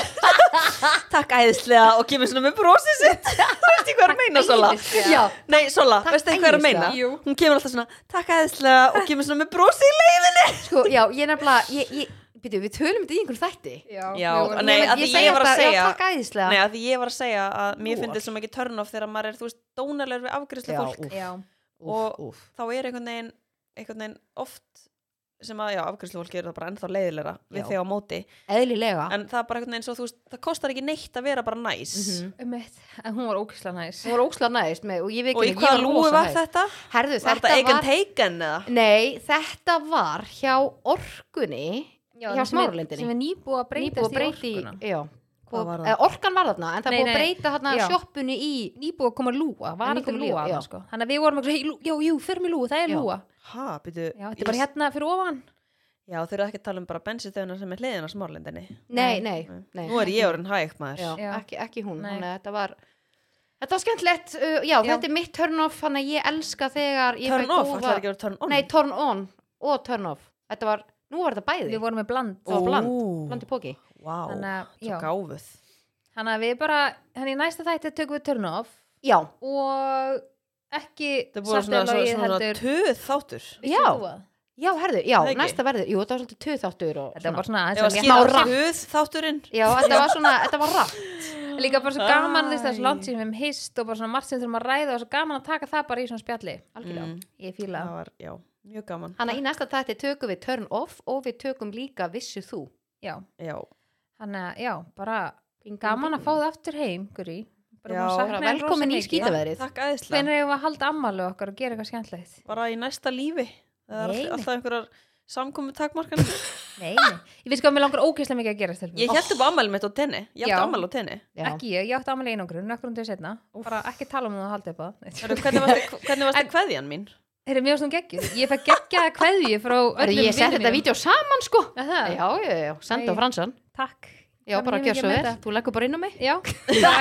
takk æðislega og kemur svona með brosið sitt. Veistu hvað er að meina Sola? já, Nei, Sola, Takk veistu hvað er að meina? Jú. Hún kemur alltaf svona takk æðislega og kemur svona með brosið í leiðinni. Sko, já, ég nefnilega ég, ég, byrju, við tölum þetta í einhverjum þætti. Já, Já, nei, Ég- að því ég var að segja- já, takk æðislega. Nei, að því ég var að segja að mér finnst þetta svo mikið turn off þegar maður er, þú veist, dónalegur við afgriðslu Já, fólk og- úff. þá er einhvern veginn, einhvern veginn oft sem að, já, afgriðslu fólk er það bara ennþá leiðilegra við þig á móti eðlilega en það er bara einhvern veginn svo, þú veist, það kostar ekki neitt að vera bara næs Mhm. um eitt en hún var ókislega næs hún var ókslega næst með, og ég veit og í ekki, ég hvaða var lúi rosa var þetta? herðu, Var þetta var Taken eða? nei, þetta var hjá orkunni já, hjá sem smáralindinni. sem er nýbúið að breyti í orkuna já, var það? eða, orkan var þarna en það er Nei, búið að breyta þarna Já. sjoppunni í nýbúið að koma lúa, var ekki lúa lúa, já. þarna, sko. þannig að við vorum ekki, já, jú, fyrir mig lúa, það er Já. lúa Ha, byrju, já, þetta er bara hérna fyrir ofan Já, þau eru ekki að tala um bara bensinstöðuna sem er hliðin á smárlindinni. nei, Nei. nei, nei. Nú er ég orðin hæg, maður. já, Já. Ekki, ekki hún Nei. þannig að þetta var þetta var skemmtilegt, uh, já, Já. þetta er mitt turn off þannig að ég elska þegar ég Turn off, góða- ætlar ekki að vera turn on? nei, turn on og turn off þetta var, nú var þetta bæði. Við vorum með bland það var bland, bland í póki Vá, svo gáfuð. þannig að við bara, þannig í næsta þætti tökum við turn off. Já, og ekki Það búin svona, svona, svona töð þáttur. Já. já, herðu, já, ekki? næsta verður jú, þetta var svolítið töðþáttur og þetta var bara svona. svona Ég var rapp. töð þátturinn. já, þetta var svona, þetta var létt. líka bara svo gaman þess að sem við hefum hist og bara svona margt sem þurfum að ræða og svo gaman að taka það bara í svona spjalli. Algjörlega. Mm, ég fíla það það mjög gaman. Þannig að í næsta tætti tökum við turn off og við tökum líka vissu þú. já, Já, þannig að já, bara gaman að fá það aftur heim Guri. Bara Já. að velkomin í takk æðislega. hvenær hefur að halda ammali okkar og gera eitthvað skemmtlegt Bara í næsta lífi. Það er Nei, alltaf, einhverjar samkomi takmarkan. nei, nei, ég veist hvað mér langar ógeðslega mikið að gera stelpur. Ég held upp ammæli mitt á tenni. Ég Já. átti ammæli á tenni. Ekki ég, ég átti ammali einangrun, nökkur um þau setna bara ekki tala um það að halda upp á það Hvernig hvernig varstu kveðjan mín? Þeir mjög svona geggjuð, ég fæ geggjaða kveðju frá öllum Ég sett vinum þetta mínum. vídeo saman sko. Það? Já, já, já, senda á. Fransan. Takk Já, Það bara gjör mikið svo vel. þetta. Þú leggur bara inn á mig. Já,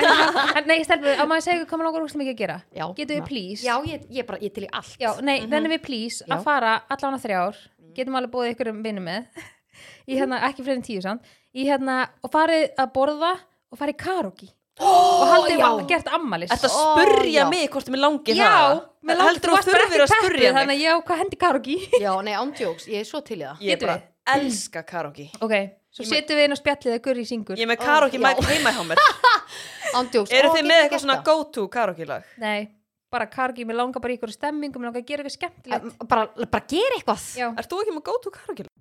nei, stelpur, á maður að segja hvað maður langar ógeðslega mikið að gera Já. Getum við please? Já, ég, ég, bara, ég til í allt. Já, nei, Mhm. rennum við please Já. að fara allan á þrjár getum alveg búið ykkur um vinnu með í hérna, ekki fleiri en tíu samt í hérna, og farið að borða og farið karaoke og já. var gert ammalis Þetta spurja mig hvort mér langi Já, það. mér langt, Heldur þú þurfir að spurja Þannig mig? að já, hvað hendi karaoke? Já, nei, ándjóks, ég er svo til í það. Ég Getum bara elska karaoke. ok, svo setjum við inn á spjallið að Gurri syngur Ég er með karaoke mæk heima hjá mér. Ándjóks. Eru þið með eitthvað svona go-to karaoke lag? Nei, bara karaoke, mér langar bara í ykkur stemmingu mér langar að gera eitthvað skemmtilegt Em, Bara, bara gera eitthvað. Já, Ert þú ekki með go-to karaoke lag?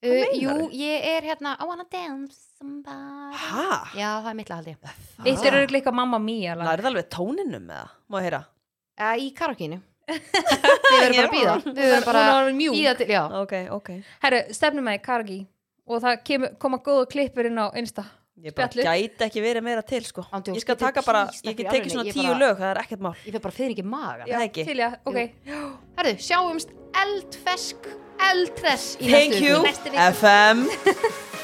Uh, jú, ég er hérna I wanna dance somebody. Hæ? Já, það er mitt lag held ég. Eitt er auðvitað líka mamma mía lag. Nærið alveg tóninum með það, má ég heyra? Uh, Í karaokeinu. Við verðum bara að býða Við verðum bara Hún að var mjúk. býða til, já. Ok, ok. Herru, stefnum með Kargi og það kemur, koma góða klippur inn á Insta. Ég bara Spjallið. gæti ekki verið meira til sko Ándjóks, Ég skal taka bara, ég get tekið svona tíu lög, það er ekkert mál Ég fyrir bara fyrir ekki maga Já. Það ekki? Til já, ok. Herðu, sjáumst eldfesk eldtress í Thank næstu you, viku. FM